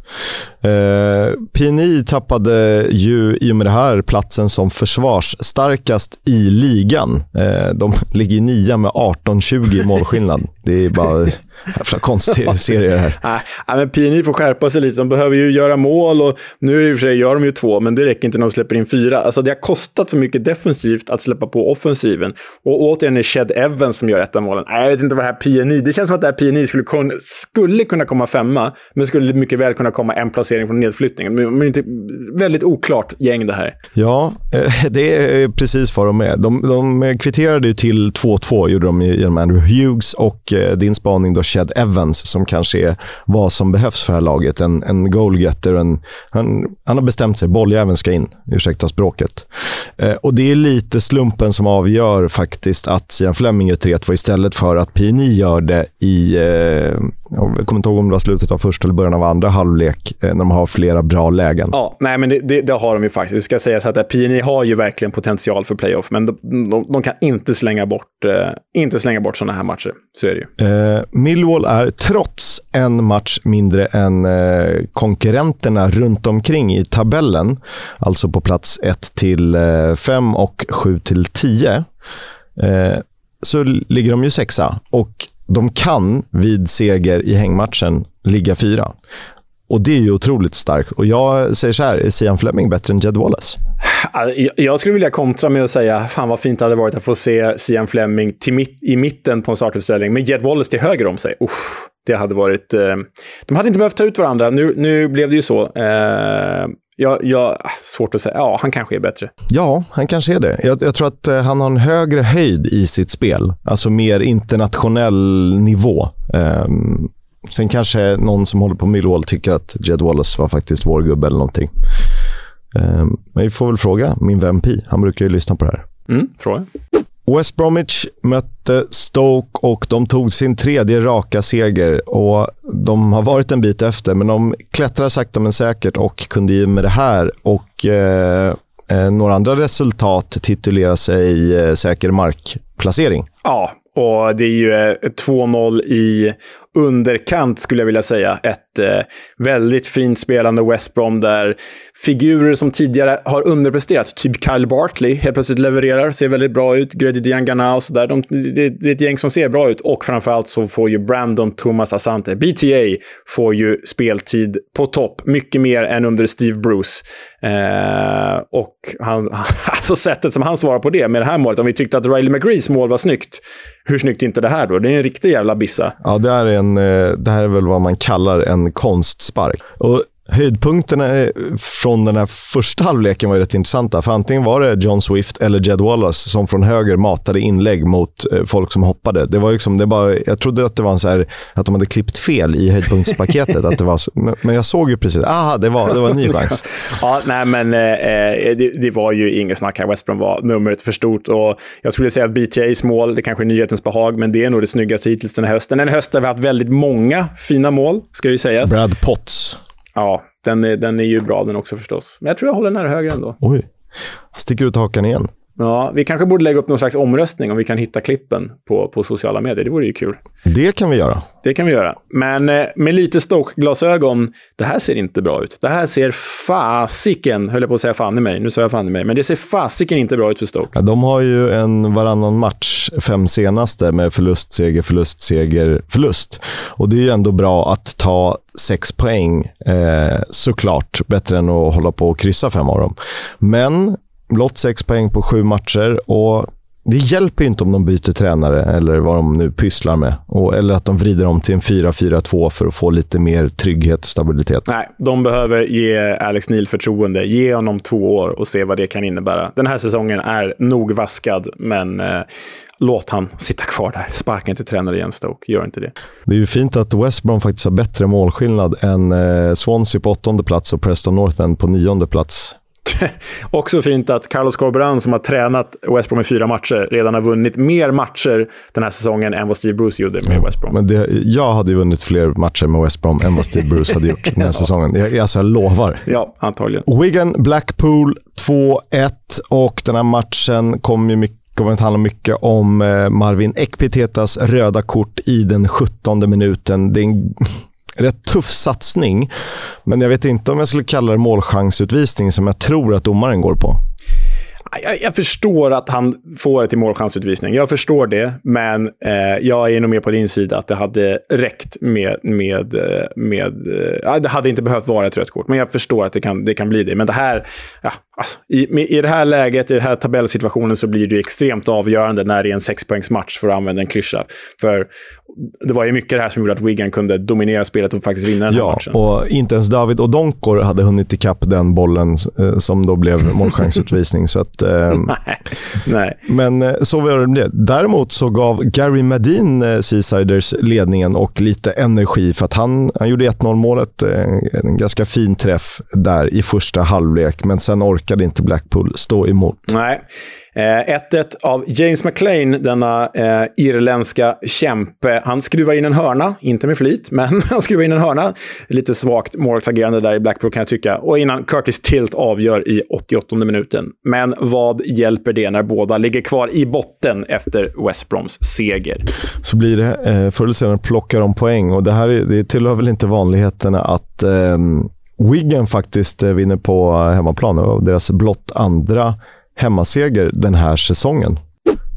Eh, PNI tappade ju i och med det här platsen som försvarsstarkast i ligan. Eh, de [LAUGHS] ligger nia med 18-20 målskillnad. Det är bara Jävla konstig serie det här. [LAUGHS] Nej, men PNI får skärpa sig lite. De behöver ju göra mål och nu i och för sig gör de ju två, men det räcker inte när de släpper in fyra. Alltså det har kostat för mycket defensivt att släppa på offensiven. Och återigen är det Shed Evans som gör ett av målen. Nej, jag vet inte vad det här PNI... Det känns som att det här PNI skulle, skulle kunna komma femma, men skulle mycket väl kunna komma en placering från nedflyttningen. Men, men inte väldigt oklart gäng det här. Ja, eh, det är precis vad de är. De, de kvitterade ju till 2-2, gjorde de genom Andrew Hughes och eh, din spaning då Shed Evans som kanske är vad som behövs för det här laget. En, en goalgetter. En, han, han har bestämt sig. Bolljäveln ska in. Ursäkta språket. Eh, och Det är lite slumpen som avgör faktiskt att Sian Fleming gör 3-2 istället för att P9 gör det i... Eh, jag kommer inte ihåg om det var slutet av första eller början av andra halvlek eh, när de har flera bra lägen. Ja, nej, men det, det, det har de ju faktiskt. Det ska sägas att P9 har ju verkligen potential för playoff, men de, de, de kan inte slänga bort, eh, inte slänga bort sådana här matcher. Så är det ju. Millwall är, trots en match mindre än eh, konkurrenterna runt omkring i tabellen, alltså på plats 1 till 5 eh, och 7 till 10, eh, så ligger de ju sexa. Och de kan vid seger i hängmatchen ligga fyra. Och det är ju otroligt starkt. Och jag säger så här, är Sian Fleming bättre än Jed Wallace? Alltså, jag skulle vilja kontra med att säga, fan vad fint det hade varit att få se Sian Fleming mitt, i mitten på en startuppställning med Jed Wallace till höger om sig. Usch, det hade varit... Eh, de hade inte behövt ta ut varandra. Nu, nu blev det ju så. Eh, jag, jag, ah, svårt att säga. Ja, han kanske är bättre. Ja, han kanske är det. Jag, jag, tror att eh, han har en högre höjd i sitt spel. Alltså mer internationell nivå. Eh, sen kanske någon som håller på Millwall tycker att Jed Wallace var faktiskt vår gubbe eller någonting. Um, men vi får väl fråga min vän Pi. Han brukar ju lyssna på det här. Mm, fråga. West Bromwich mötte Stoke och de tog sin tredje raka seger. Och De har varit en bit efter, men de klättrar sakta men säkert och kunde i med det här och eh, eh några andra resultat titulera sig eh, säker markplacering. Ja, och det är ju 2-0 eh, i underkant skulle jag vilja säga. Ett eh, väldigt fint spelande West Brom där figurer som tidigare har underpresterat, typ Kyle Bartley, helt plötsligt levererar, ser väldigt bra ut. Grady Diangana och sådär. De, det, det, är ett gäng som ser bra ut och framförallt så får ju Brandon Thomas Asante, BTA, får ju speltid på topp. Mycket mer än under Steve Bruce. Eh, och han, [LAUGHS] alltså sättet som han svarar på det med det här målet, om vi tyckte att Riley McGrees mål var snyggt, hur snyggt är inte det här då? Det är en riktig jävla bissa. Ja, det är, en, en, eh, det här är väl vad man kallar en konstspark. Och Höjdpunkterna från den här första halvleken var rätt intressanta. För antingen var det John Swift eller Jed Wallace som från höger matade inlägg mot eh, folk som hoppade. Det var liksom, det bara, jag trodde att det var en så här, att de hade klippt fel i höjdpunktspaketet. att det var, [LAUGHS] men jag såg ju precis, aha, det var, det var en ny chans. [LAUGHS] ja, nej, men eh, eh, det, det, var ju inget snack här. West Brom var numret för stort. Och jag skulle säga att BTAs mål, det kanske är nyhetens behag, men det är nog det snyggaste hittills den här hösten. En höst där vi har haft väldigt många fina mål, ska vi säga. Brad Potts. Ja, den är, den är ju bra den också förstås. Men jag tror jag håller den här högre ändå. Oj. Sticker ut hakan igen. Ja, vi kanske borde lägga upp någon slags omröstning om vi kan hitta klippen på, på sociala medier. Det vore ju kul. Det kan vi göra. Det kan vi göra. Men eh, med lite Stoke-glasögon, det här ser inte bra ut. Det här ser fasiken, höll jag på att säga fan i mig, nu sa jag fan i mig, men det ser fasiken inte bra ut för Stoke. Ja, de har ju en varannan match, fem senaste, med förlust, seger, förlust, seger, förlust. Och det är ju ändå bra att ta sex poäng, eh, såklart. Bättre än att hålla på och kryssa fem av dem. Men blott sex poäng på sju matcher och det hjälper inte om de byter tränare eller vad de nu pysslar med. Och, eller att de vrider om till en 4-4-2 för att få lite mer trygghet och stabilitet. Nej, de behöver ge Alex Neil förtroende. Ge honom två år och se vad det kan innebära. Den här säsongen är nog vaskad, men eh, låt han sitta kvar där. Sparka inte tränare igen, Stoke. Gör inte det. Det är ju fint att West Brom faktiskt har bättre målskillnad än eh, Swansea på åttonde plats och Preston North End på nionde plats. [LAUGHS] Också fint att Carlos Corberan, som har tränat West Brom i fyra matcher, redan har vunnit mer matcher den här säsongen än vad Steve Bruce gjorde med West Brom. Men det, jag hade vunnit fler matcher med West Brom än vad Steve Bruce hade gjort den här [LAUGHS] säsongen. Jag, alltså, jag lovar. Ja, antagligen. Wigan, Blackpool 2-1 och den här matchen kom ju mycket kommer att handla mycket om eh, Marvin Ekpitetas röda kort i den 17 minuten. Det är en rätt tuff satsning. Men jag vet inte om jag skulle kalla det målchansutvisning som jag tror att domaren går på. Jag, jag, förstår att han får ett till målchansutvisning. Jag förstår det, men eh, jag är nog mer på din sida att det hade räckt med... med, eh, med eh, det hade inte behövt vara ett rött kort, men jag förstår att det kan, det kan bli det. Men det här... Ja, alltså, i, I det här läget, i den här tabellsituationen, så blir det extremt avgörande när det är en sexpoängsmatch, för att använda en klyscha. För det var ju mycket det här som gjorde att Wigan kunde dominera spelet och faktiskt vinna den här ja, matchen. och inte ens David och Donkor hade hunnit ikapp den bollen eh, som då blev [LAUGHS] målchansutvisning. så att, eh, [LAUGHS] nej, nej. Men eh, så var det. Däremot så gav Gary Medin eh, Seasiders ledningen och lite energi för att han, han gjorde 1-0 målet. Eh, en ganska fin träff där i första halvlek, men sen orkade inte Blackpool stå emot. Nej. Eh, 1-1 av James McLean, denna eh, irländska kämpe. Han skruvar in en hörna, inte med flit, men [LAUGHS] han skruvar in en hörna. Lite svagt målvaktsagerande där i Blackpool kan jag tycka. Och innan Curtis Tilt avgör i 88 minuten. Men vad hjälper det när båda ligger kvar i botten efter West Broms seger? Så blir det. Eh, förr eller senare plockar de poäng och det här det tillhör väl inte vanligheterna att eh, Wigan faktiskt eh, vinner på hemmaplan. Deras blott andra hemmaseger den här säsongen.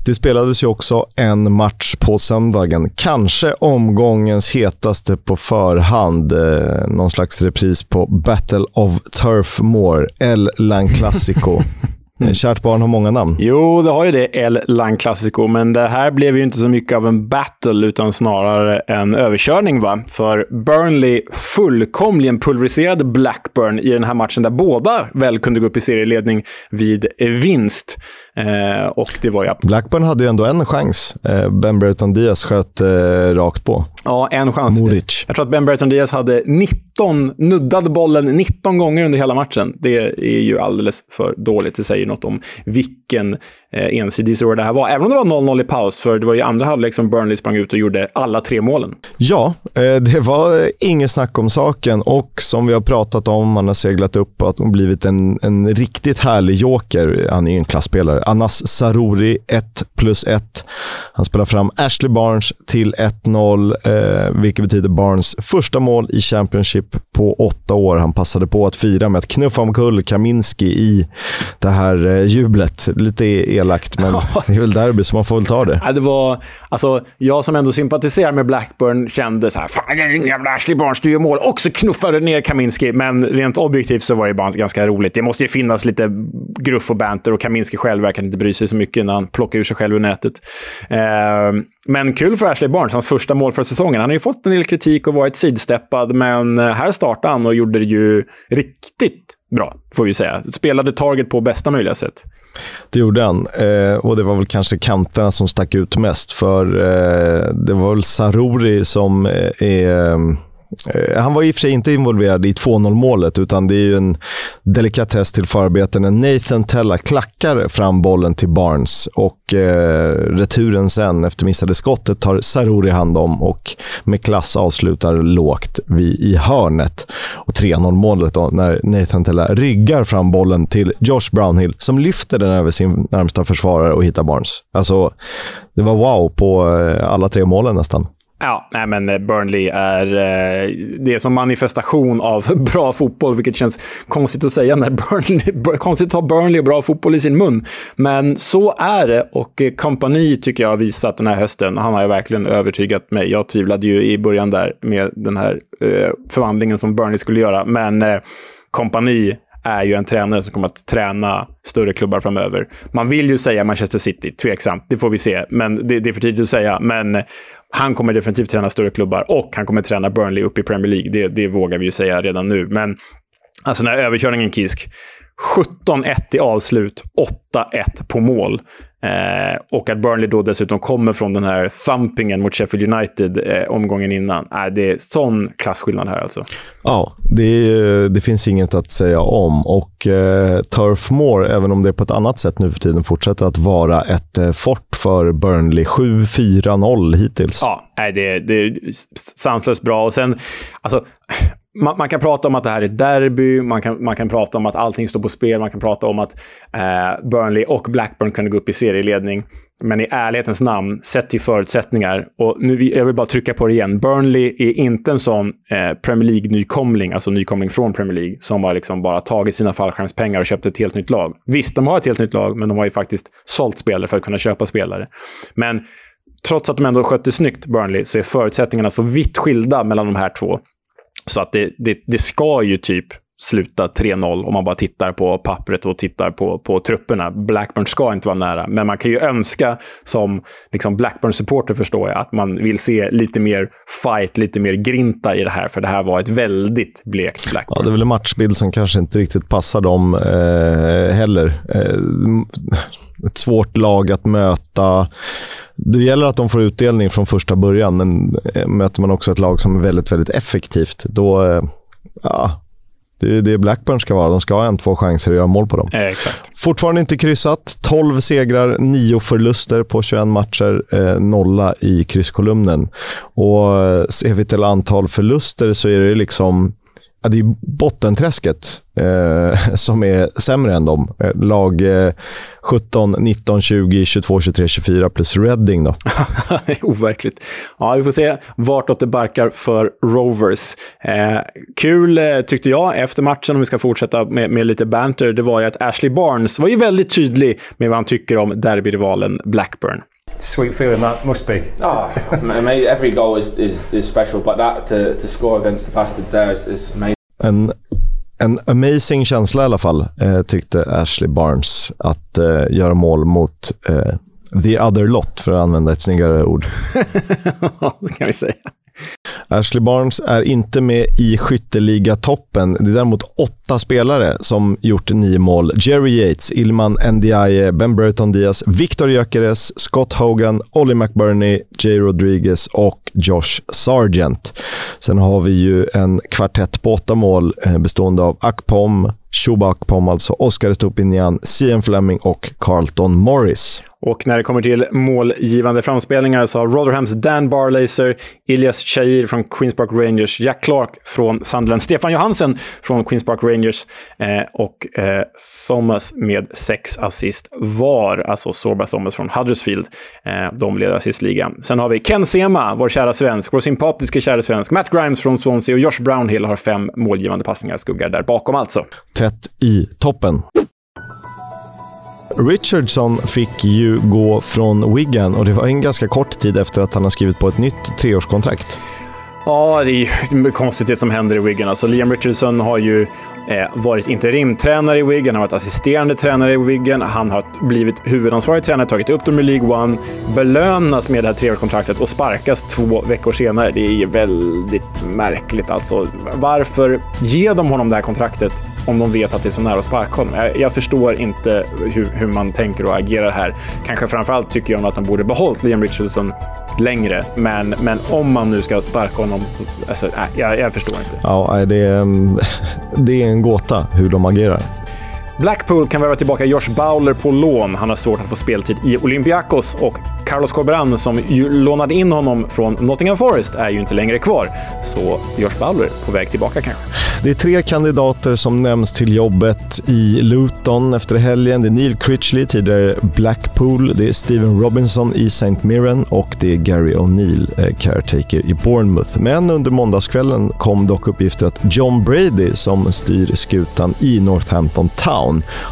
Det spelades ju också en match på söndagen. Kanske omgångens hetaste på förhand. Eh, någon slags repris på Battle of Turf Moor, El Lan Clasico. [LAUGHS] Mm. Kärt barn har många namn. Jo, det har ju det, El Lang Classico, men det här blev ju inte så mycket av en battle, utan snarare en överkörning. va? För Burnley fullkomligen pulveriserade Blackburn i den här matchen, där båda väl kunde gå upp i serieledning vid vinst. Eh, och det var ja. Blackburn hade ju ändå en chans. Eh, ben Brereton Diaz sköt eh, rakt på. Ja, en chans. Moric. Jag tror att Ben Brereton Diaz hade 19, nuddade bollen 19 gånger under hela matchen. Det är ju alldeles för dåligt. Det säger något om vilken eh, ensidig historia det här var. Även om det var 0-0 i paus, för det var i andra halvlek som Burnley sprang ut och gjorde alla tre målen. Ja, eh, det var inget snack om saken och som vi har pratat om, man har seglat upp och blivit en, en riktigt härlig joker. Han är ju en klassspelare. Anas Saruri, 1 plus 1. Han spelar fram Ashley Barnes till 1-0, eh, Eh, vilket betyder Barnes första mål i Championship på åtta år. Han passade på att fira med att knuffa omkull Kaminski i det här eh, jublet. Lite elakt, men [LAUGHS] det är väl derby, så man får väl ta det. Ja, det var, alltså, jag som ändå sympatiserar med Blackburn kände så här, fan jävla Ashley Barnes, du gör mål. Och så knuffade ner Kaminski, men rent objektivt så var det bara ganska roligt. Det måste ju finnas lite gruff och banter och Kaminski själv verkar inte bry sig så mycket när han plockar ur sig själv ur nätet. Eh, men kul för Ashley Barnes, hans första mål för säsongen. Han har ju fått en del kritik och varit sidsteppad, men här startade han och gjorde det ju riktigt bra, får vi säga. Spelade target på bästa möjliga sätt. Det gjorde han. Eh, och det var väl kanske kanterna som stack ut mest. För eh, det var väl Saruri som eh, är Eh, Eh, han var i och för sig inte involverad i 2-0 målet, utan det är ju en delikatess till förarbeten när Nathan Tella klackar fram bollen till Barnes och eh, returen sen efter missade skottet tar Saruri hand om och med klass avslutar lågt vid, i hörnet. Och 3-0 målet då, när Nathan Tella ryggar fram bollen till Josh Brownhill som lyfter den över sin närmsta försvarare och hittar Barnes. Alltså, det var wow på eh, alla tre målen nästan. Ja, nej men eh, Burnley är, eh, det är som manifestation av [LAUGHS] bra fotboll, vilket känns konstigt att säga när Burnley, [LAUGHS] konstigt att ha Burnley och bra fotboll i sin mun. Men så är det och eh, kompani tycker jag har visat den här hösten. Han har ju verkligen övertygat mig. Jag tvivlade ju i början där med den här förvandlingen som Burnley skulle göra, men kompani är ju en tränare som kommer att träna större klubbar framöver. Man vill ju säga Manchester City, tveksamt, det får vi se, men det, det är för tidigt att säga. Men han kommer definitivt träna större klubbar och han kommer träna Burnley upp i Premier League. Det, det vågar vi ju säga redan nu. Men alltså den här överkörningen, Kisk. 17-1 i avslut, 8-1 på mål. Eh, och att Burnley då dessutom kommer från den här thumpingen mot Sheffield United eh, omgången innan. Eh, det är sån klasskillnad här alltså. Ja, det, det finns inget att säga om. Och eh, Turf Moor, även om det är på ett annat sätt nu för tiden, fortsätter att vara ett eh, fort för Burnley. 7-4-0 hittills. Ja, det, det är sanslöst bra. Och sen, alltså, man, man, kan prata om att det här är ett derby, man kan, man kan prata om att allting står på spel, man kan prata om att eh, Burnley och Blackburn kunde gå upp i serieledning. Men i ärlighetens namn, sett till förutsättningar, och nu jag vill bara trycka på det igen, Burnley är inte en sån eh, Premier League-nykomling, alltså nykomling från Premier League, som har liksom bara tagit sina fallskärmspengar och köpt ett helt nytt lag. Visst, de har ett helt nytt lag, men de har ju faktiskt sålt spelare för att kunna köpa spelare. Men trots att de ändå skötte snyggt, Burnley, så är förutsättningarna så vitt skilda mellan de här två så att det, det, det ska ju typ sluta 3-0 om man bara tittar på pappret och tittar på, på trupperna. Blackburn ska inte vara nära, men man kan ju önska som liksom Blackburn-supporter förstår jag att man vill se lite mer fight, lite mer grinta i det här, för det här var ett väldigt blekt Blackburn. Ja, det är väl en matchbild som kanske inte riktigt passar dem eh, heller. Eh, ett svårt lag att möta. Det gäller att de får utdelning från första början, men eh, möter man också ett lag som är väldigt, väldigt effektivt, då... Eh, ja, det är det Blackburn ska vara. De ska ha en, två chanser att göra mål på dem. Eh, exakt. Fortfarande inte kryssat. 12 segrar, 9 förluster på 21 matcher. Eh, nolla i krysskolumnen. Och ser vi till antal förluster så är det liksom ja, det är bottenträsket eh, [LAUGHS] som är sämre än dem. Eh, lag eh, 17, 19, 20, 22, 23, 24 plus Reading då. [LAUGHS] Overkligt. Ja, vi får se vartåt det barkar för Rovers. Eh, kul eh, tyckte jag efter matchen, om vi ska fortsätta med, med, lite banter, det var ju att Ashley Barnes var ju väldigt tydlig med vad han tycker om derbyrivalen Blackburn. Sweet feeling that must be. Oh, mate, every goal is, is, is special, but that to, to score against the Bastards there is, is amazing. En, en amazing känsla i alla fall, eh, tyckte Ashley Barnes, att eh, göra mål mot eh, the other lot, för att använda ett snyggare ord. [LAUGHS] det kan vi säga. Ashley Barnes är inte med i skytteligatoppen. Det är däremot åtta spelare som gjort nio mål. Jerry Yates, Ilman Ndiaye, Ben Burton Diaz, Victor Gyökeres, Scott Hogan, Ollie McBurney, Jay Rodriguez och Josh Sargent. Sen har vi ju en kvartett på åtta mål eh, bestående av Akpom, Shubak Pom, alltså Oscar Stupinian, Cian Fleming och Carlton Morris. Och när det kommer till målgivande framspelningar så har Rotherhams Dan Barlaser, Ilias Shahir från Queens Park Rangers, Jack Clark från Sunderland, Stefan Johansen från Queens Park Rangers eh, och eh, Thomas med sex assist var, alltså Sorba Thomas från Huddersfield. Eh, de leder assistligan. Sen har vi Ken Sema, vår kära svensk, vår sympatiska kära svensk, Matt Grimes från Swansea och Josh Brownhill har fem målgivande passningar, skuggar där bakom alltså. Tätt i toppen. Richardson fick ju gå från Wigan och det var en ganska kort tid efter att han har skrivit på ett nytt treårskontrakt. Ja, det är [LAUGHS] konstigt det som händer i Wigan. Alltså, Liam Richardson har ju eh, varit interimtränare i Wigan, han har varit assisterande tränare i Wigan, han har blivit huvudansvarig tränare, tagit upp dem i League One, belönas med det här treårskontraktet och sparkas två veckor senare. Det är väldigt märkligt alltså. Varför ger de honom det här kontraktet om de vet att det är så nära att sparka honom. Jag, jag förstår inte hur, hur, man tänker och agerar här. Kanske framförallt tycker jag att de borde behållit Liam Richardson längre. Men, men om man nu ska sparka honom, så, alltså, äh, jag, jag förstår inte. Ja, det är, mm, [LAUGHS] det är en gåta hur de agerar. Blackpool kan värva tillbaka Josh Bowler på lån. Han har svårt att få speltid i Olympiakos och Carlos Corberan, som ju lånade in honom från Nottingham Forest, är ju inte längre kvar. Så Josh Bowler på väg tillbaka kanske. Det är tre kandidater som nämns till jobbet i Luton efter helgen. Det är Neil Critchley, tidigare Blackpool. Det är Steven Robinson i St. Mirren och det är Gary O'Neill, eh, caretaker i Bournemouth. Men under måndagskvällen kom dock uppgifter att John Brady, som styr skutan i Northampton Town,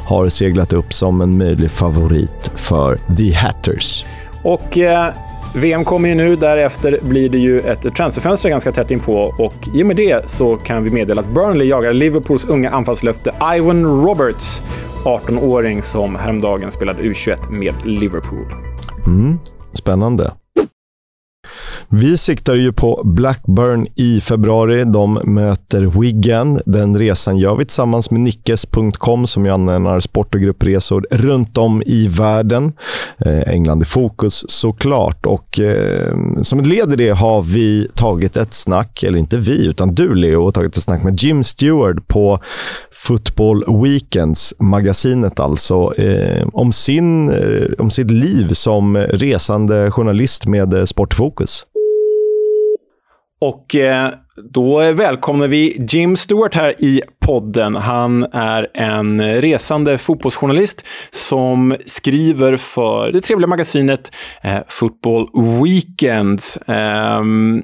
har seglat upp som en möjlig favorit för The Hatters. Och eh, VM kommer ju nu, därefter blir det ju ett transferfönster ganska tätt inpå och i och med det så kan vi meddela att Burnley jagar Liverpools unga anfallslöfte Ivan Roberts, 18-åring som häromdagen spelade U21 med Liverpool. Mm, spännande. Vi siktar ju på Blackburn i februari. De möter Wigan. Den resan gör vi tillsammans med Nickes.com som ju anordnar sport och gruppresor runt om i världen. Eh, England i fokus såklart. Och eh, som ett led i det har vi tagit ett snack, eller inte vi, utan du Leo, tagit ett snack med Jim Stewart på Football Weekends, magasinet alltså, eh, om, sin, eh, om sitt liv som resande journalist med eh, sportfokus. Och eh, då välkomnar vi Jim Stewart här i podden. Han är en resande fotbollsjournalist som skriver för det trevliga magasinet eh, Football Weekends. Um,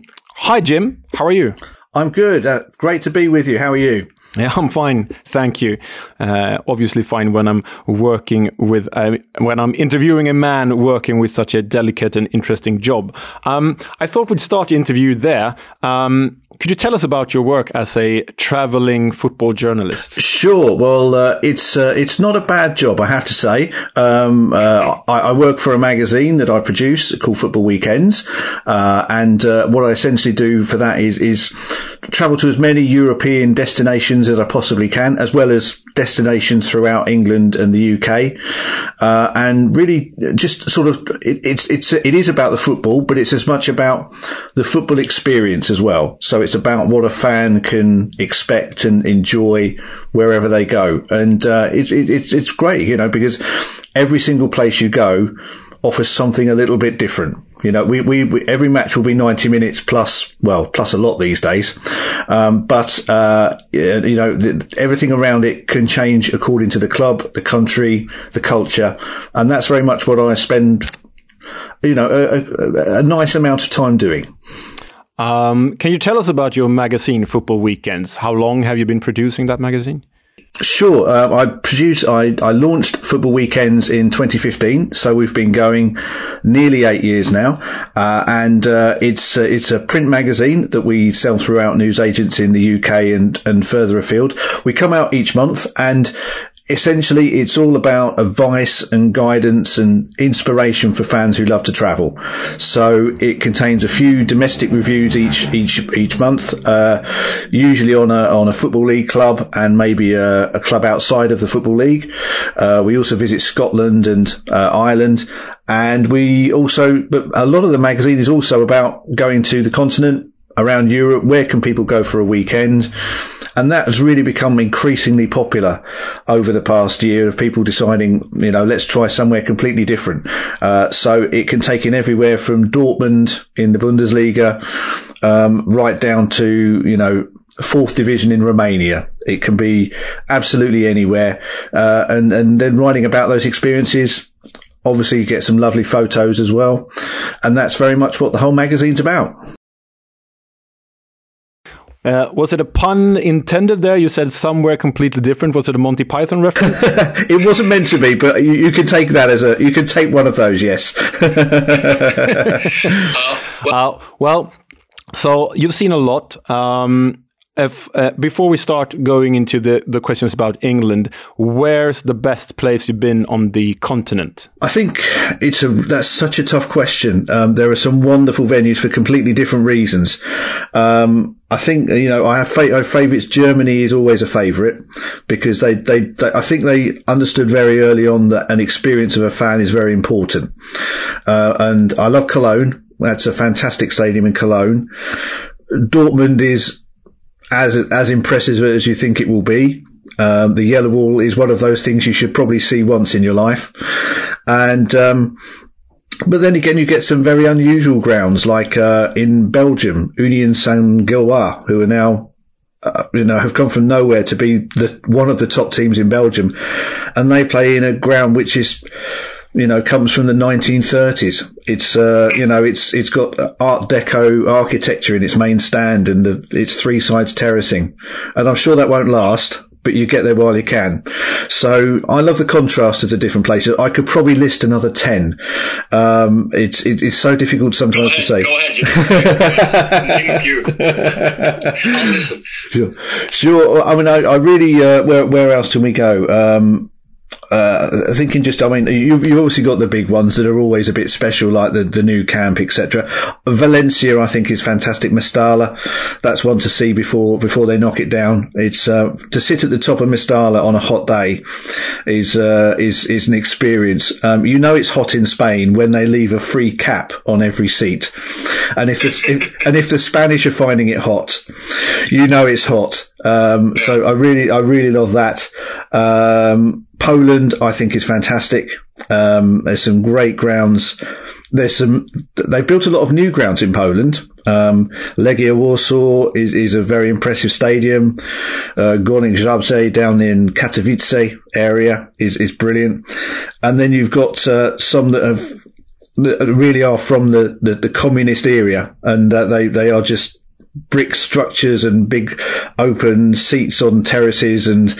hi Jim, how are you? I'm good. Uh, great to be with you. How are you? Yeah, I'm fine, thank you. Uh, obviously, fine when I'm working with a, when I'm interviewing a man working with such a delicate and interesting job. Um, I thought we'd start the interview there. Um, could you tell us about your work as a traveling football journalist? Sure. Well, uh, it's uh, it's not a bad job, I have to say. Um, uh, I, I, work for a magazine that I produce called Football Weekends, uh, and uh, what I essentially do for that is is travel to as many European destinations as I possibly can, as well as destinations throughout England and the UK, uh, and really just sort of it, it's it's it is about the football, but it's as much about the football experience as well. So it's about what a fan can expect and enjoy wherever they go, and uh, it's it, it's it's great, you know, because every single place you go offers something a little bit different. You know, we, we, we every match will be 90 minutes plus, well, plus a lot these days. Um, but, uh, you know, the, everything around it can change according to the club, the country, the culture. And that's very much what I spend, you know, a, a, a nice amount of time doing. Um, can you tell us about your magazine, Football Weekends? How long have you been producing that magazine? Sure. Uh, I produced, I, I launched Football Weekends in 2015. So we've been going nearly eight years now. Uh, and, uh, it's, uh, it's a print magazine that we sell throughout news agents in the UK and, and further afield. We come out each month and essentially it's all about advice and guidance and inspiration for fans who love to travel. So it contains a few domestic reviews each each each month, uh, usually on a on a football league club and maybe a, a club outside of the football league. Uh, we also visit Scotland and uh, Ireland. And we also, but a lot of the magazine is also about going to the continent, around Europe. Where can people go for a weekend? And that has really become increasingly popular over the past year of people deciding, you know, let's try somewhere completely different. Uh, so it can take in everywhere from Dortmund in the Bundesliga, um, right down to, you know, fourth division in Romania. It can be absolutely anywhere. Uh, and, and then writing about those experiences, obviously you get some lovely photos as well. And that's very much what the whole magazine's about. Uh, was it a pun intended there? You said somewhere completely different. Was it a Monty Python reference? [LAUGHS] it wasn't meant to be, but you, you can take that as a you can take one of those. Yes. [LAUGHS] uh, well, so you've seen a lot. Um, if, uh, before we start going into the, the questions about England, where's the best place you've been on the continent? I think it's a that's such a tough question. Um, there are some wonderful venues for completely different reasons. Um, I think you know I have fa- favourites. Germany is always a favourite because they, they, they I think they understood very early on that an experience of a fan is very important. Uh, and I love Cologne. That's a fantastic stadium in Cologne. Dortmund is as as impressive as you think it will be. Um, the yellow wall is one of those things you should probably see once in your life, and um, but then again, you get some very unusual grounds, like uh, in Belgium, Union Saint Gilloise, who are now uh, you know, have come from nowhere to be the one of the top teams in Belgium, and they play in a ground which is you know, comes from the 1930s. It's, uh, you know, it's, it's got Art Deco architecture in its main stand and the, it's three sides terracing. And I'm sure that won't last, but you get there while you can. So I love the contrast of the different places. I could probably list another 10. Um, it's, it, it's so difficult sometimes ahead, to say. Go ahead. Name a few. [LAUGHS] I'll listen. Sure. Sure. I mean, I, I really, uh, where, where else can we go? Um, uh, thinking just, I mean, you've, you've obviously got the big ones that are always a bit special, like the, the Nou Camp, etc. Valencia, I think, is fantastic. Mestalla, that's one to see before, before they knock it down. It's, uh, to sit at the top of Mestalla on a hot day is, uh, is, is an experience. Um, you know, it's hot in Spain when they leave a free cap on every seat. And if the, if, and if the Spanish are finding it hot, you know it's hot. Um, so I really, I really love that. Um, Poland, I think, is fantastic. Um, there's some great grounds. There's some. They've built a lot of new grounds in Poland. Um, Legia Warsaw is, is a very impressive stadium. Uh, Górnik Zabrze down in Katowice area is is brilliant. And then you've got uh, some that have that really are from the, the, the communist area, and uh, they they are just brick structures and big open seats on terraces, and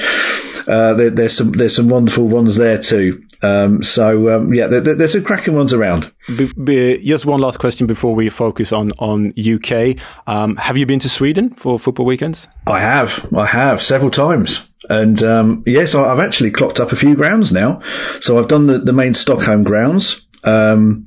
uh, there, there's some there's some wonderful ones there too. Um, so um, yeah, there, there's some cracking ones around. Be, be, just one last question before we focus on on UK. Um, have you been to Sweden for football weekends? I have, I have several times. And um, yes, I've actually clocked up a few grounds now. So I've done the, the main Stockholm grounds. Um,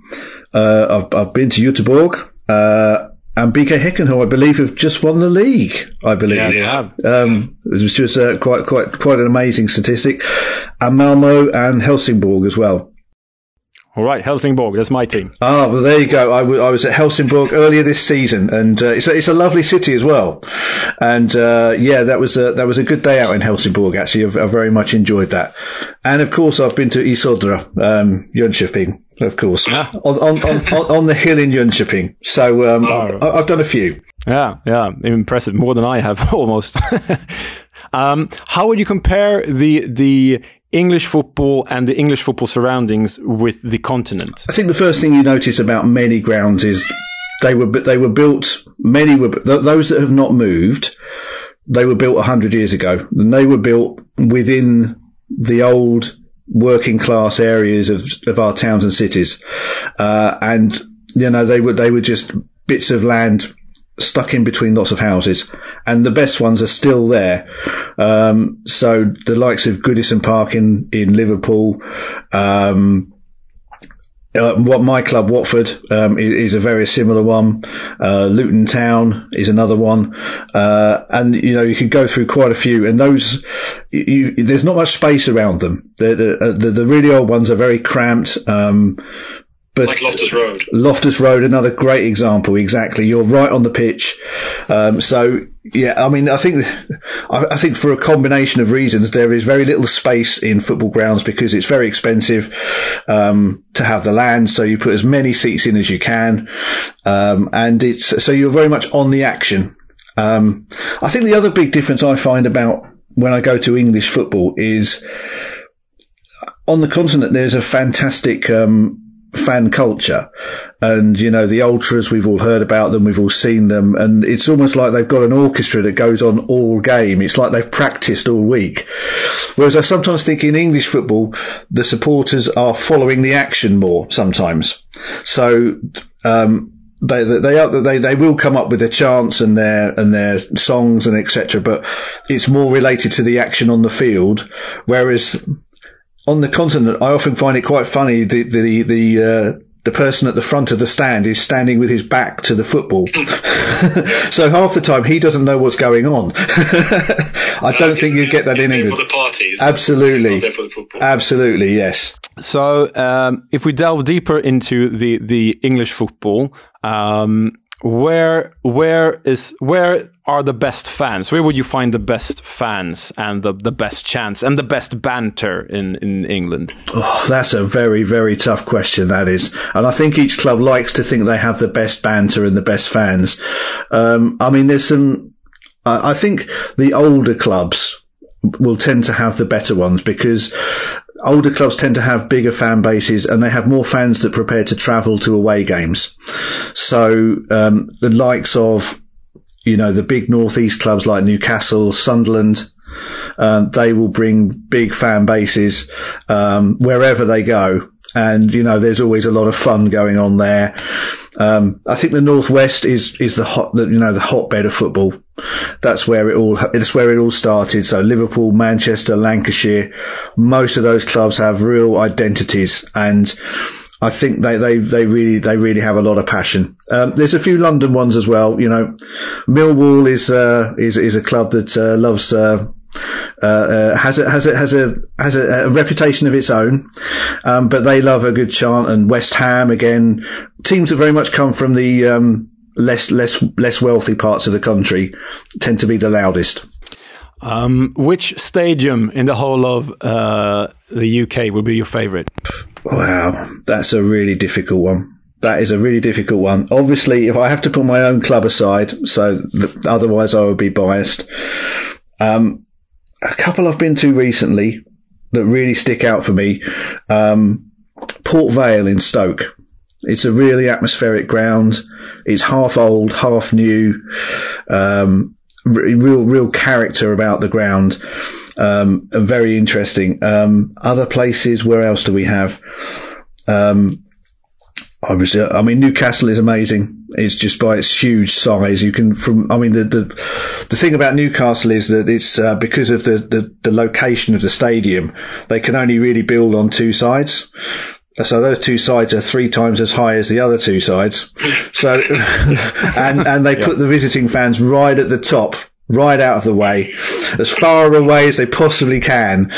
uh, I've, I've been to Göteborg. Uh, and BK Häcken, who I believe have just won the league. I believe. Yeah, they have. Um, it was just uh, quite, quite, quite an amazing statistic. And Malmo and Helsingborg as well. All right, Helsingborg. That's my team. Ah, well, there you go. I, w- I was at Helsingborg earlier this season, and uh, it's a, it's a lovely city as well. And uh, yeah, that was a that was a good day out in Helsingborg. Actually, I, I very much enjoyed that. And of course, I've been to Isodra, um, Jönköping, of course, on, on, on, on the hill in Jönköping. So um, I, I've done a few. Yeah, yeah, impressive. More than I have [LAUGHS] almost. [LAUGHS] um, how would you compare the the English football and the English football surroundings with the continent? I think the first thing you notice about many grounds is they were they were built. Many were those that have not moved. They were built hundred years ago, and they were built within the old working class areas of of our towns and cities, uh, and you know they were they were just bits of land stuck in between lots of houses, and the best ones are still there. Um, so the likes of Goodison Park in in Liverpool. Um, uh, what my club Watford um, is, is, a very similar one. Uh, Luton Town is another one, uh, and you know you could go through quite a few. And those, you, there's not much space around them. The the, the, the really old ones are very cramped. Um, but like Loftus Road. Loftus Road, another great example. Exactly, you're right on the pitch. Um, so yeah, I mean, I think I, I, think for a combination of reasons, there is very little space in football grounds because it's very expensive um, to have the land. So you put as many seats in as you can, um, and it's so you're very much on the action. Um, I think the other big difference I find about when I go to English football is on the continent. There's a fantastic um, fan culture. And, you know, the ultras, we've all heard about them, we've all seen them, and it's almost like they've got an orchestra that goes on all game. It's like they've practiced all week. Whereas I sometimes think in English football, the supporters are following the action more sometimes. So, um, they they are, they they will come up with their chants and their and their songs and etc. But it's more related to the action on the field, whereas on the continent, I often find it quite funny. The the the uh, the person at the front of the stand is standing with his back to the football. [LAUGHS] so half the time he doesn't know what's going on. [LAUGHS] I don't think you get that in England. For the parties, absolutely, absolutely, yes. So um, if we delve deeper into the the English football. Um, where where is where are the best fans? Where would you find the best fans and the, the best chance and the best banter in, in England? Oh, that's a very, very tough question, that is. And I think each club likes to think they have the best banter and the best fans. Um, I mean, there's some, I think the older clubs will tend to have the better ones because older clubs tend to have bigger fan bases and they have more fans that prepare to travel to away games. So um, the likes of, you know, the big northeast clubs like Newcastle, Sunderland, um, they will bring big fan bases um, wherever they go. And, you know, there's always a lot of fun going on there. Um, I think the Northwest is, is the hot, the, you know, the hotbed of football. That's where it all, it's where it all started. So Liverpool, Manchester, Lancashire, most of those clubs have real identities and, I think they, they, they really, they really have a lot of passion. Um, there's a few London ones as well. You know, Millwall is, uh, is, is a club that, uh, loves, uh, uh, uh, has a has a has a has a, a reputation of its own, um, but they love a good chant. And West Ham again, teams that very much come from the um, less less less wealthy parts of the country tend to be the loudest. Um, which stadium in the whole of uh, the UK would be your favourite? Wow, that's a really difficult one. That is a really difficult one. Obviously, if I have to put my own club aside, so th- otherwise I would be biased. Um, a couple I've been to recently that really stick out for me. Um, Port Vale in Stoke. It's a really atmospheric ground. It's half old, half new. Um, real, real character about the ground. Um, very interesting. Um, other places, where else do we have? Um, obviously, I mean, Newcastle is amazing. It's just by its huge size. You can from, I mean, the, the, the thing about Newcastle is that it's, uh, because of the, the, the location of the stadium, they can only really build on two sides. So those two sides are three times as high as the other two sides. So, [LAUGHS] and, and they yeah. put the visiting fans right at the top right out of the way, as far away as they possibly can.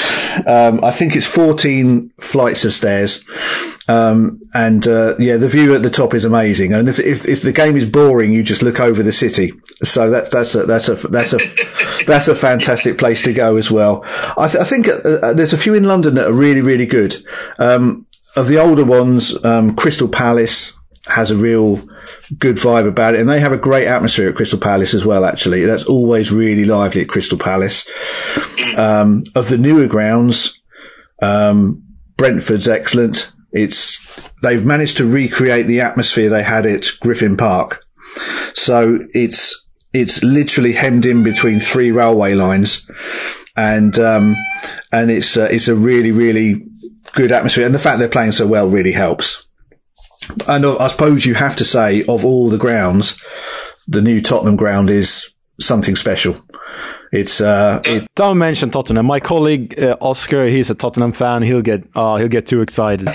Um, I think it's 14 flights of stairs. Um, and, uh, yeah, the view at the top is amazing. And if, if, if, the game is boring, you just look over the city. So that, that's a, that's a, that's a, [LAUGHS] that's a fantastic place to go as well. I, th- I think uh, uh, there's a few in London that are really, really good. Um, of the older ones, um, Crystal Palace has a real good vibe about it, and they have a great atmosphere at Crystal Palace as well. Actually, that's always really lively at Crystal Palace. Um, of the newer grounds, um, Brentford's excellent. It's they've managed to recreate the atmosphere they had at Griffin Park. So it's it's literally hemmed in between three railway lines, and um, and it's uh, it's a really really good atmosphere, and the fact they're playing so well really helps. And uh, I suppose you have to say, of all the grounds, the new Tottenham ground is something special. It's uh, it, Don't mention Tottenham. My colleague uh, Oscar, he's a Tottenham fan. He'll get uh, he'll get too excited. [LAUGHS] uh,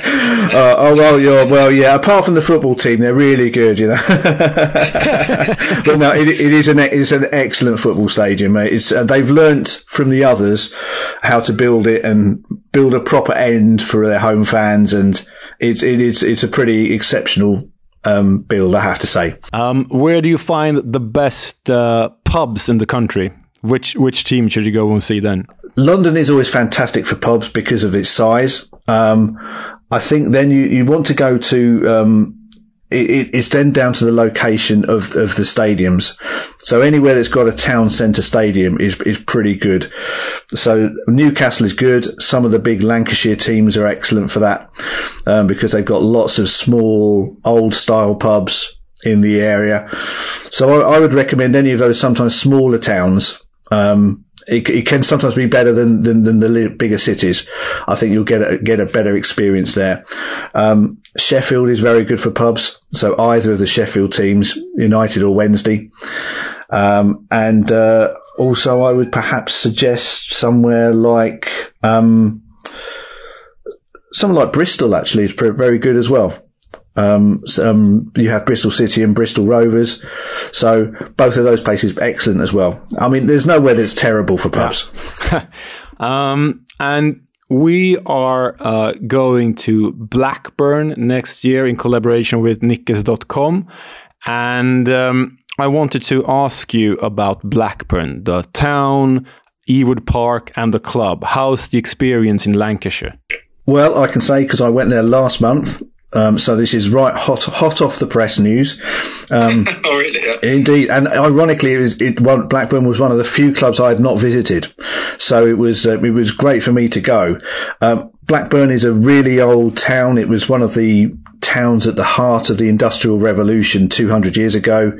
oh well, you're well, yeah. Apart from the football team, they're really good, you know. [LAUGHS] but no, it, it is an it's an excellent football stadium, mate. It's uh, they've learnt from the others how to build it and build a proper end for their home fans, and it, it is it's a pretty exceptional um, build, I have to say. Um, where do you find the best uh, pubs in the country? Which which team should you go and see then? London is always fantastic for pubs because of its size. Um, I think then you, you want to go to, um, it, it's then down to the location of, of the stadiums. So anywhere that's got a town centre stadium is, is pretty good. So Newcastle is good. Some of the big Lancashire teams are excellent for that, um, because they've got lots of small, old style pubs in the area. So I, I would recommend any of those sometimes smaller towns um, it, it, can sometimes be better than, than, than the bigger cities. I think you'll get a, get a better experience there. Um, Sheffield is very good for pubs. So either of the Sheffield teams, United or Wednesday. Um, and, uh, also I would perhaps suggest somewhere like, um, somewhere like Bristol actually is very good as well. Um, um, you have Bristol City and Bristol Rovers. So both of those places excellent as well. I mean, there's nowhere that's terrible for pubs. Yeah. [LAUGHS] um, and we are uh, going to Blackburn next year in collaboration with Nickes.com. And um, I wanted to ask you about Blackburn, the town, Ewood Park, and the club. How's the experience in Lancashire? Well, I can say because I went there last month um, so this is right hot, hot off the press news. Um, [LAUGHS] oh, really? Yeah. Indeed, and ironically, it, was, it Blackburn was one of the few clubs I had not visited, so it was uh, it was great for me to go. Um, Blackburn is a really old town. It was one of the towns at the heart of the Industrial Revolution 200 years ago.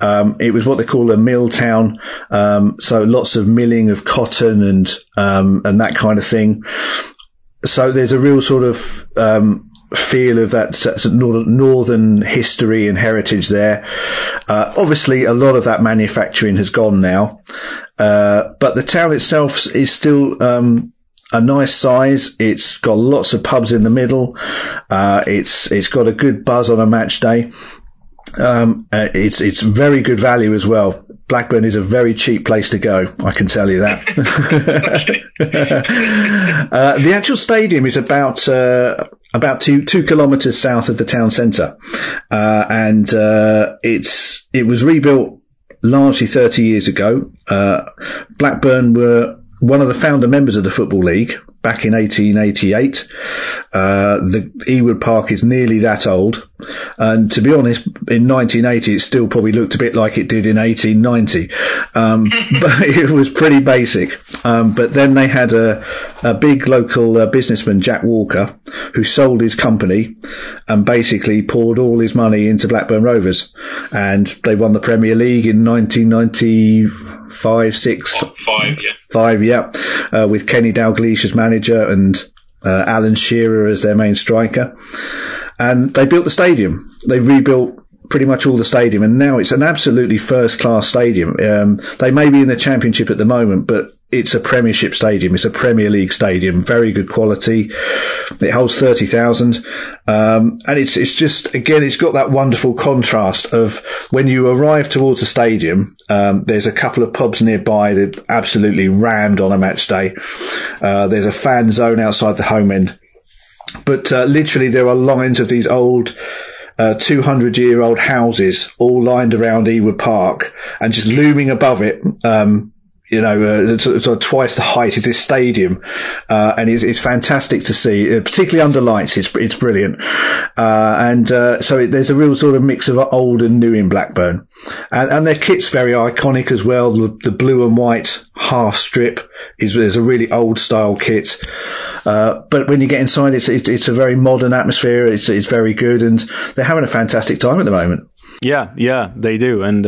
Um, it was what they call a mill town, um, so lots of milling of cotton and um, and that kind of thing. So there's a real sort of um, feel of that northern history and heritage there. Uh, obviously, a lot of that manufacturing has gone now, uh, but the town itself is still um, a nice size. It's got lots of pubs in the middle. Uh, it's it's got a good buzz on a match day. Um, uh, it's it's very good value as well. Blackburn is a very cheap place to go. I can tell you that. [LAUGHS] [LAUGHS] uh, the actual stadium is about uh, about two two kilometres south of the town centre, uh, and uh, it's it was rebuilt largely 30 years ago. Uh, Blackburn were one of the founder members of the Football League back in 1888. Uh, the Ewood Park is nearly that old. And to be honest, in 1980, it still probably looked a bit like it did in 1890. Um, [LAUGHS] but [LAUGHS] it was pretty basic. Um, but then they had a, a big local uh, businessman, Jack Walker, who sold his company and basically poured all his money into Blackburn Rovers. And they won the Premier League in 1990 five, six, five, yeah, five, yeah, uh, with Kenny Dalglish as manager and uh, Alan Shearer as their main striker. And they built the stadium. They rebuilt pretty much all the stadium, and now it's an absolutely first class stadium. Um, they may be in the championship at the moment, but it's a Premiership stadium. It's a Premier League stadium. Very good quality. It holds thirty thousand, um, and it's it's just again, it's got that wonderful contrast of when you arrive towards the stadium. Um, there's a couple of pubs nearby that absolutely rammed on a match day. Uh, there's a fan zone outside the home end. But uh, literally, there are lines of these old uh, 200 year old houses all lined around Ewood Park and just looming above it, um, you know, uh, sort of twice the height of this stadium, uh, and it's, it's, fantastic to see, uh, particularly under lights. It's it's brilliant, uh, and uh, so it, there's a real sort of mix of old and new in Blackburn, and, and their kit's very iconic as well. The, the blue and white half strip is, is a really old style kit. Uh, but when you get inside, it's, it's, it's a very modern atmosphere. It's it's very good, and they're having a fantastic time at the moment. Yeah, yeah, they do, and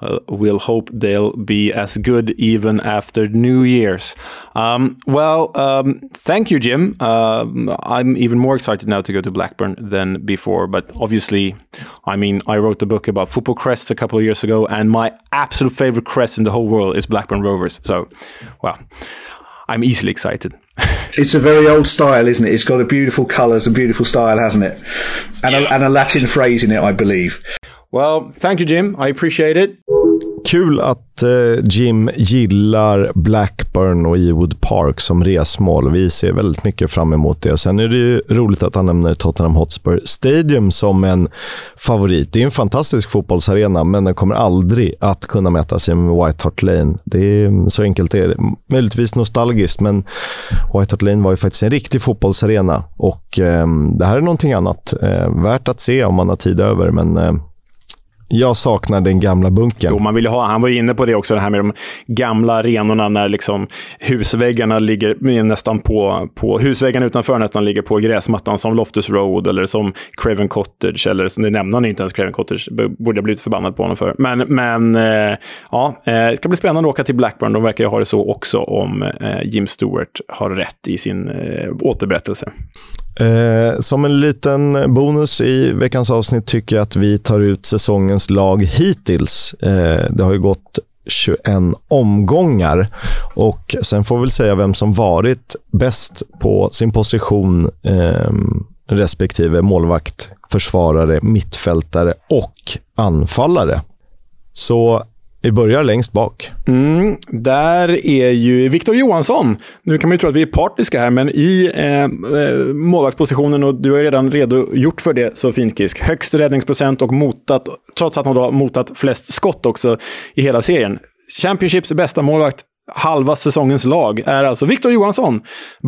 uh, we'll hope they'll be as good even after New Year's. Um, well, um, thank you, Jim. Uh, I'm even more excited now to go to Blackburn than before, but obviously, I mean, I wrote the book about football crests a couple of years ago, and my absolute favorite crest in the whole world is Blackburn Rovers. So, well. I'm easily excited. [LAUGHS] it's a very old style, isn't it? It's got a beautiful colours and beautiful style, hasn't it? And, yeah. a, and a Latin phrase in it, I believe. Well, thank you Jim. I appreciate it. Kul att eh, Jim gillar Blackburn och Ewood Park som resmål. Vi ser väldigt mycket fram emot det. Och sen är det ju roligt att han nämner Tottenham Hotspur Stadium som en favorit. Det är en fantastisk fotbollsarena, men den kommer aldrig att kunna mäta sig med White Hart Lane. Det är, mm, så enkelt är det. Möjligtvis nostalgiskt, men White Hart Lane var ju faktiskt en riktig fotbollsarena. Och eh, det här är någonting annat. Eh, värt att se om man har tid över, men eh, jag saknar den gamla bunkern. Jo, man vill ha, han var inne på det också, det här med de gamla arenorna när liksom husväggarna ligger nästan på, på husväggarna utanför nästan ligger på gräsmattan som Loftus Road eller som Craven Cottage. Eller det nämner han inte ens, Craven Cottage. borde jag blivit förbannad på honom för. Men, men eh, ja, eh, det ska bli spännande att åka till Blackburn. De verkar ju ha det så också om eh, Jim Stewart har rätt i sin återberättelse. Eh, som en liten bonus i veckans avsnitt tycker jag att vi tar ut säsongens lag hittills. Eh, det har ju gått 21 omgångar och sen får vi väl säga vem som varit bäst på sin position eh, respektive målvakt, försvarare, mittfältare och anfallare. Så vi börjar längst bak. Mm, där är ju Viktor Johansson. Nu kan man ju tro att vi är partiska här, men i eh, eh, målvaktspositionen, och du har ju redan redogjort för det så fint Kisk, högst räddningsprocent och motat, trots att han då har motat flest skott också i hela serien. Championships bästa målvakt halva säsongens lag är alltså Victor Johansson,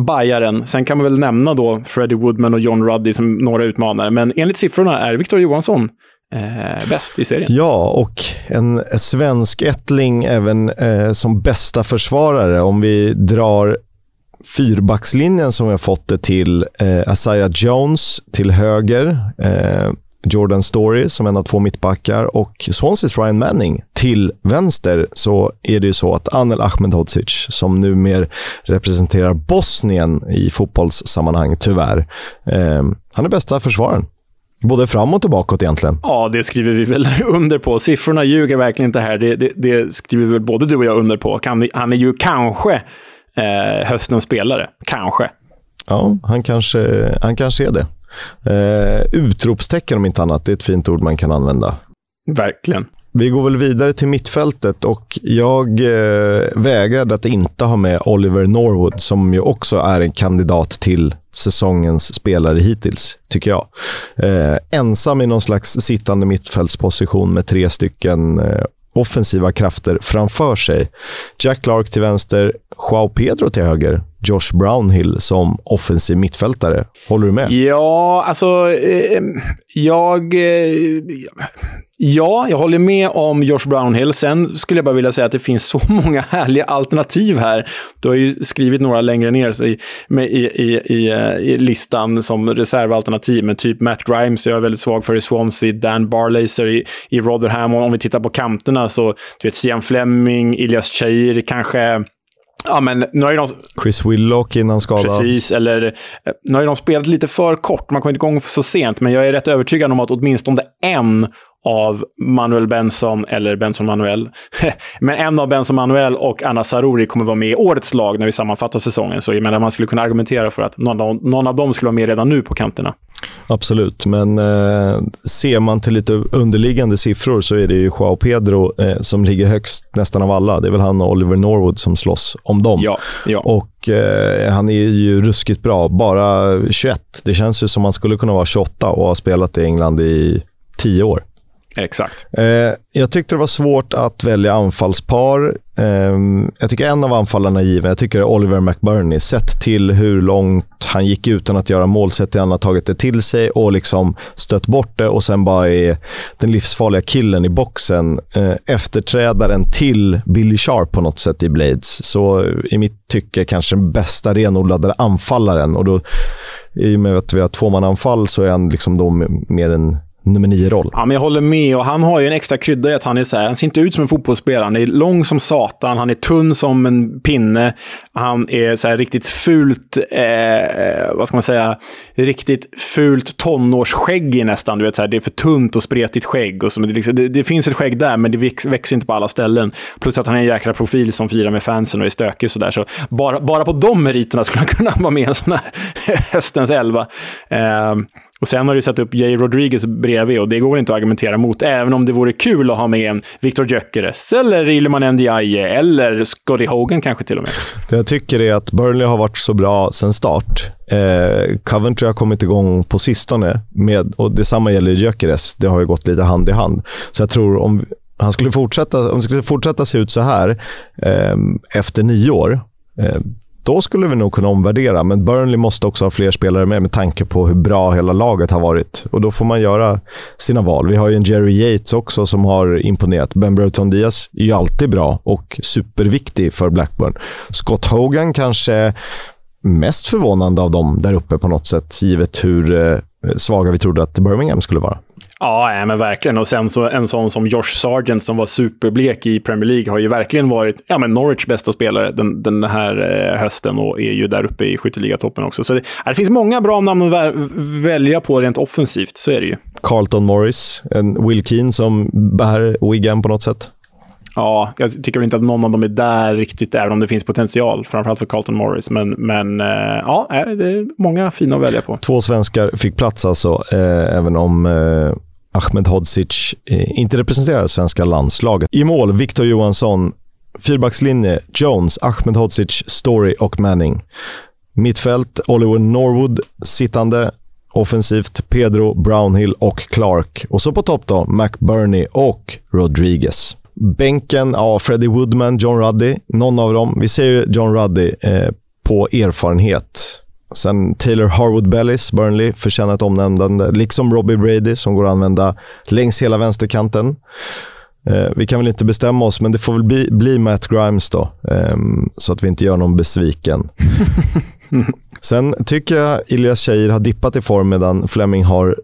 Bajaren. Sen kan man väl nämna då Freddie Woodman och John Ruddy som några utmanare, men enligt siffrorna är Victor Johansson eh, bäst i serien. Ja, och en svensk ättling även eh, som bästa försvarare. Om vi drar fyrbackslinjen som vi har fått det till eh, Asaya Jones till höger, eh, Jordan Story som en av två mittbackar och Swanseas Ryan Manning till vänster så är det ju så att Anel Ahmedhodzic, som numera representerar Bosnien i fotbollssammanhang, tyvärr, eh, han är bästa försvararen. Både framåt och bakåt egentligen. Ja, det skriver vi väl [LAUGHS] under på. Siffrorna ljuger verkligen inte här. Det, det, det skriver väl både du och jag under på. Han, han är ju kanske eh, höstens spelare. Kanske. Ja, han kanske, han kanske är det. Eh, utropstecken om inte annat. Det är ett fint ord man kan använda. Verkligen. Vi går väl vidare till mittfältet och jag eh, vägrade att inte ha med Oliver Norwood som ju också är en kandidat till säsongens spelare hittills, tycker jag. Eh, ensam i någon slags sittande mittfältsposition med tre stycken eh, offensiva krafter framför sig. Jack Clark till vänster, Joao Pedro till höger, Josh Brownhill som offensiv mittfältare. Håller du med? Ja, alltså... Eh, eh jag... Eh, Ja, jag håller med om Josh Brownhill. Sen skulle jag bara vilja säga att det finns så [LAUGHS] många härliga alternativ här. Du har ju skrivit några längre ner i, i, i, i, i listan som reservalternativ, men typ Matt Grimes jag är väldigt svag för i Swansea, Dan Barlaser i, i Rotherham. Och om vi tittar på kanterna så, du vet, Stian Fleming, Ilias Cheir, kanske Ja, men nu har ju de... Chris Willock innan skadad. Precis, eller eh, nu har ju de spelat lite för kort. Man kommer inte igång så sent, men jag är rätt övertygad om att åtminstone en av Manuel Benson, eller Benson Manuel. [LAUGHS] Men en av Benson Manuel och Anna Saruri kommer vara med i årets lag när vi sammanfattar säsongen. Så jag menar, man skulle kunna argumentera för att någon av, någon av dem skulle vara med redan nu på kanterna. Absolut, men eh, ser man till lite underliggande siffror så är det ju Joao Pedro eh, som ligger högst nästan av alla. Det är väl han och Oliver Norwood som slåss om dem. Ja, ja. Och eh, han är ju ruskigt bra. Bara 21. Det känns ju som han skulle kunna vara 28 och ha spelat i England i 10 år. Exakt. Eh, jag tyckte det var svårt att välja anfallspar. Eh, jag tycker en av anfallarna är given. Jag tycker Oliver McBurney. Sett till hur långt han gick utan att göra mål, sett till han har tagit det till sig och liksom stött bort det och sen bara är den livsfarliga killen i boxen. Eh, efterträdaren till Billy Sharp på något sätt i Blades. Så eh, i mitt tycke kanske den bästa renodlade anfallaren. Och då, I och med att vi har tvåmananfall så är han liksom då mer en nummer nio-roll. Ja, men jag håller med. och Han har ju en extra krydda i att han är så här, han ser inte ut som en fotbollsspelare. Han är lång som satan, han är tunn som en pinne. Han är så här riktigt fult, eh, vad ska man säga, riktigt fult tonårsskägg nästan. Du vet, så här, det är för tunt och spretigt skägg. Och så, det, liksom, det, det, finns ett skägg där, men det växer inte på alla ställen. Plus att han är en jäkla profil som firar med fansen och är stökig så där. Så bara, bara på de meriterna skulle han kunna [LAUGHS] vara med i en sån här [LAUGHS] höstens elva. Eh, och sen har du satt upp Jay Rodriguez bredvid och det går inte att argumentera mot, även om det vore kul att ha med en Victor Gyökeres, eller Ilman Ndiaye, eller Scotty Hogan kanske till och med. Det jag tycker är att Burnley har varit så bra sedan start. Eh, Coventry har kommit igång på sistone, med, och detsamma gäller Gyökeres. Det har ju gått lite hand i hand. Så jag tror om han skulle fortsätta, om det skulle fortsätta se ut så här eh, efter nio år, eh, då skulle vi nog kunna omvärdera. Men Burnley måste också ha fler spelare med med tanke på hur bra hela laget har varit. Och Då får man göra sina val. Vi har ju en Jerry Yates också som har imponerat. Ben Brereton Diaz är ju alltid bra och superviktig för Blackburn. Scott Hogan kanske mest förvånande av dem där uppe på något sätt, givet hur eh, svaga vi trodde att Birmingham skulle vara. Ja, men verkligen. Och sen så en sån som Josh Sargent som var superblek i Premier League har ju verkligen varit ja, men Norwich bästa spelare den, den här eh, hösten och är ju där uppe i skytteligatoppen också. Så det, det finns många bra namn att välja på rent offensivt, så är det ju. Carlton Morris, en Will Keane som bär Wigan på något sätt. Ja, jag tycker inte att någon av dem är där riktigt, även om det finns potential. Framförallt för Carlton Morris. Men, men eh, ja, eh, det är många fina att välja på. Två svenskar fick plats alltså, eh, även om eh, Ahmed Hodzic eh, inte representerar svenska landslaget. I mål, Victor Johansson. Fyrbackslinje, Jones, Ahmed Hodzic, Story och Manning. Mittfält, Oliver Norwood sittande. Offensivt, Pedro, Brownhill och Clark. Och så på topp då, McBurney och Rodriguez. Bänken, ja, Freddie Woodman, John Ruddy. Någon av dem. Vi ser John Ruddy eh, på erfarenhet. Sen Taylor Harwood Bellis, Burnley, förtjänar ett omnämnande. Liksom Robbie Brady, som går att använda längs hela vänsterkanten. Eh, vi kan väl inte bestämma oss, men det får väl bli, bli Matt Grimes då. Eh, så att vi inte gör någon besviken. [LAUGHS] Sen tycker jag Ilias Cheir har dippat i form medan Fleming har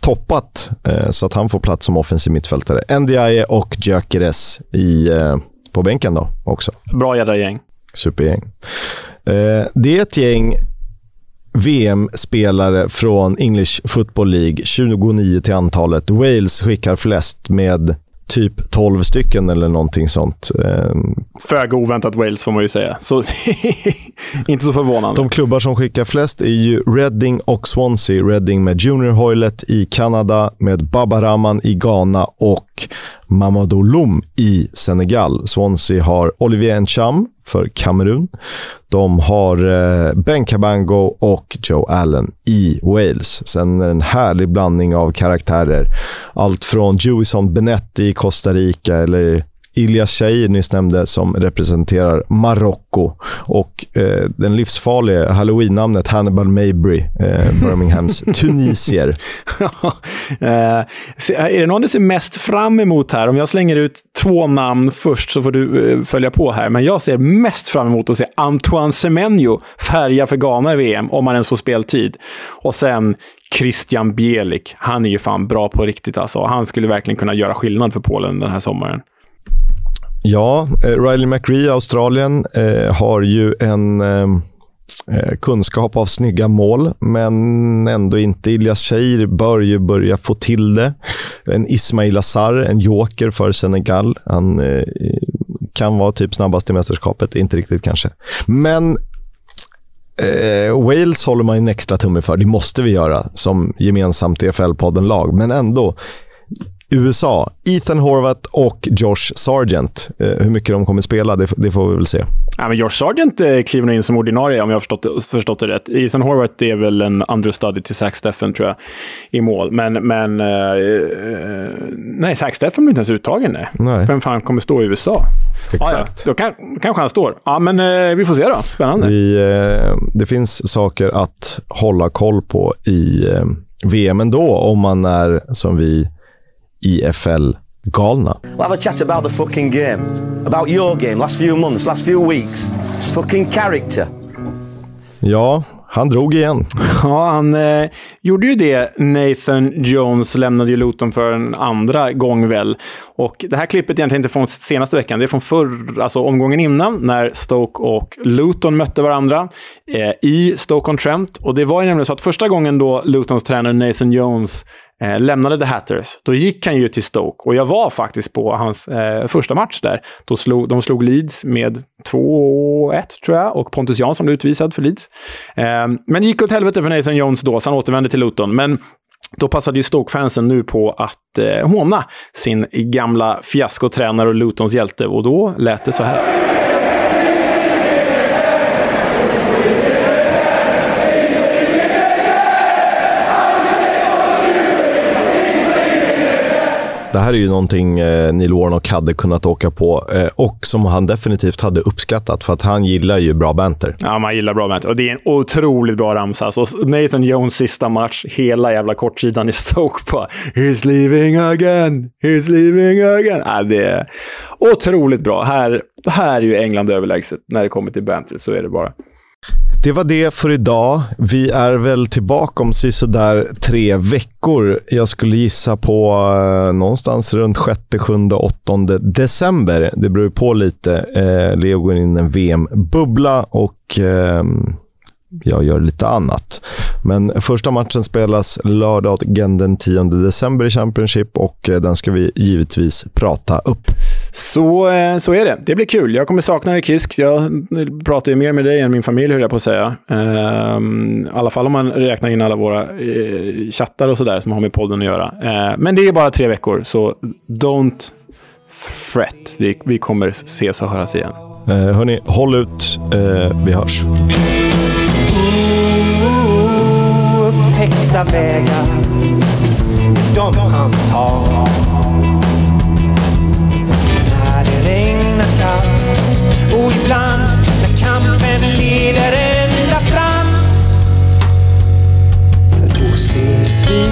toppat eh, så att han får plats som offensiv mittfältare. Ndiaye och Gyökeres i, eh, på bänken då också. Bra jädra gäng. Supergäng. Eh, det är ett gäng VM-spelare från English Football League, 29 till antalet. Wales skickar flest med typ 12 stycken eller någonting sånt. Ehm, Föga oväntat Wales får man ju säga. Så [LAUGHS] inte så förvånande. De klubbar som skickar flest är ju Reading och Swansea. Reading med Junior Hoylet i Kanada, med Baba Rahman i Ghana och Mamadou Loum i Senegal. Swansea har Olivier Ncham för Kamerun. De har eh, Ben Cabango och Joe Allen i Wales. Sen är det en härlig blandning av karaktärer. Allt från Jewison Benetti i Costa Rica eller Ilyas Shair nyss nämnde som representerar Marocko och eh, den livsfarliga halloween-namnet Hannibal Mabry, eh, Birminghams [LAUGHS] tunisier. [LAUGHS] eh, är det någon du ser mest fram emot här? Om jag slänger ut två namn först så får du eh, följa på här. Men jag ser mest fram emot att se Antoine Semenyo färga för Ghana i VM, om han ens får speltid. Och sen Christian Bielik. Han är ju fan bra på riktigt alltså. Han skulle verkligen kunna göra skillnad för Polen den här sommaren. Ja, eh, Riley McRee, Australien, eh, har ju en eh, eh, kunskap av snygga mål, men ändå inte. Ilias Cheir bör ju börja få till det. En Ismail Assar, en joker för Senegal. Han eh, kan vara typ snabbast i mästerskapet, inte riktigt kanske. Men eh, Wales håller man en extra tumme för. Det måste vi göra som gemensamt EFL-podden-lag, men ändå USA. Ethan Horvath och Josh Sargent. Eh, hur mycket de kommer spela, det, det får vi väl se. Ja, men Josh Sargent eh, kliver in som ordinarie om jag har förstått, förstått det rätt. Ethan Horvath är väl en understudy till Zach Steffen, tror jag, i mål. Men, men eh, eh, nej, Zach Steffen blir inte ens uttagen. Nej. Nej. Vem fan kommer stå i USA? Exakt. Ja, ja. Då kan, kanske han står. Ja, men eh, vi får se då. Spännande. Vi, eh, det finns saker att hålla koll på i VM ändå, om man är som vi IFL-galna. We'll have a chat about the fucking game. About your game, last few months, last few weeks. Fucking character. Ja, han drog igen. Ja, han eh, gjorde ju det. Nathan Jones lämnade ju Luton för en andra gång väl. Och det här klippet är egentligen inte från senaste veckan, det är från förr, alltså omgången innan, när Stoke och Luton mötte varandra eh, i Stoke-on-Trent. Och det var ju nämligen så att första gången då Lutons tränare Nathan Jones eh, lämnade The Hatters, då gick han ju till Stoke. Och jag var faktiskt på hans eh, första match där. Då slog, de slog Leeds med 2-1, tror jag, och Pontus Jansson blev utvisad för Leeds. Eh, men det gick åt helvete för Nathan Jones då, så han återvände till Luton. Men då passade ju Stoke-fansen nu på att eh, håna sin gamla fiaskotränare och Lutons hjälte. Och då lät det så här. Det här är ju någonting eh, Neil Warnock hade kunnat åka på eh, och som han definitivt hade uppskattat för att han gillar ju bra banter. Ja, man gillar bra banter. Och det är en otroligt bra ramsa. Alltså, Nathan Jones sista match, hela jävla kortsidan i Stoke på “He's leaving again, he's leaving again”. Ja, det är otroligt bra. Här, här är ju England överlägset. När det kommer till banter så är det bara. Det var det för idag. Vi är väl tillbaka om sådär tre veckor. Jag skulle gissa på eh, någonstans runt 6, 7, 8 december. Det beror på lite. Eh, Leo går in i en VM-bubbla och eh, jag gör lite annat. Men första matchen spelas lördagen den 10 december i Championship och eh, den ska vi givetvis prata upp. Så, eh, så är det. Det blir kul. Jag kommer sakna dig, Kisk. Jag pratar ju mer med dig än min familj, höll jag på att säga. Ehm, I alla fall om man räknar in alla våra eh, chattar och sådär som har med podden att göra. Eh, men det är bara tre veckor, så don't fret. Vi, vi kommer ses och höras igen. Eh, hörni, håll ut. Eh, vi hörs. Upptäckta vägar, de han tar.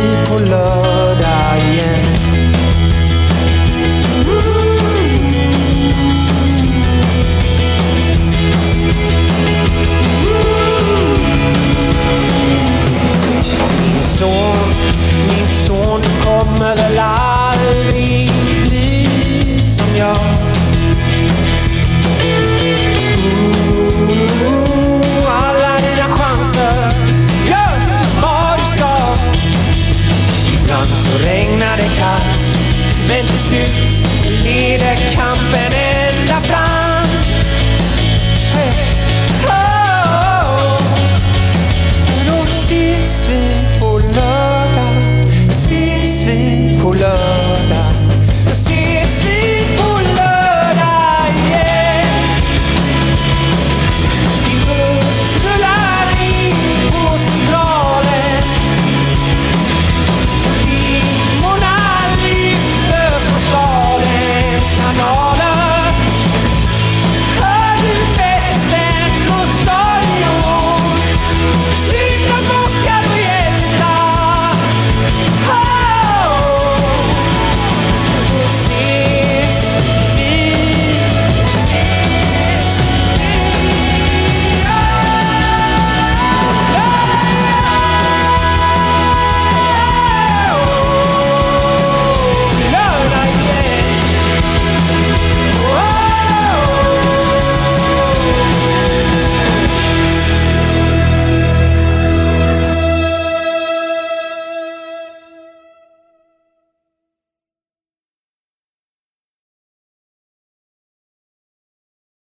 Ses vi på lördag slut leder kampen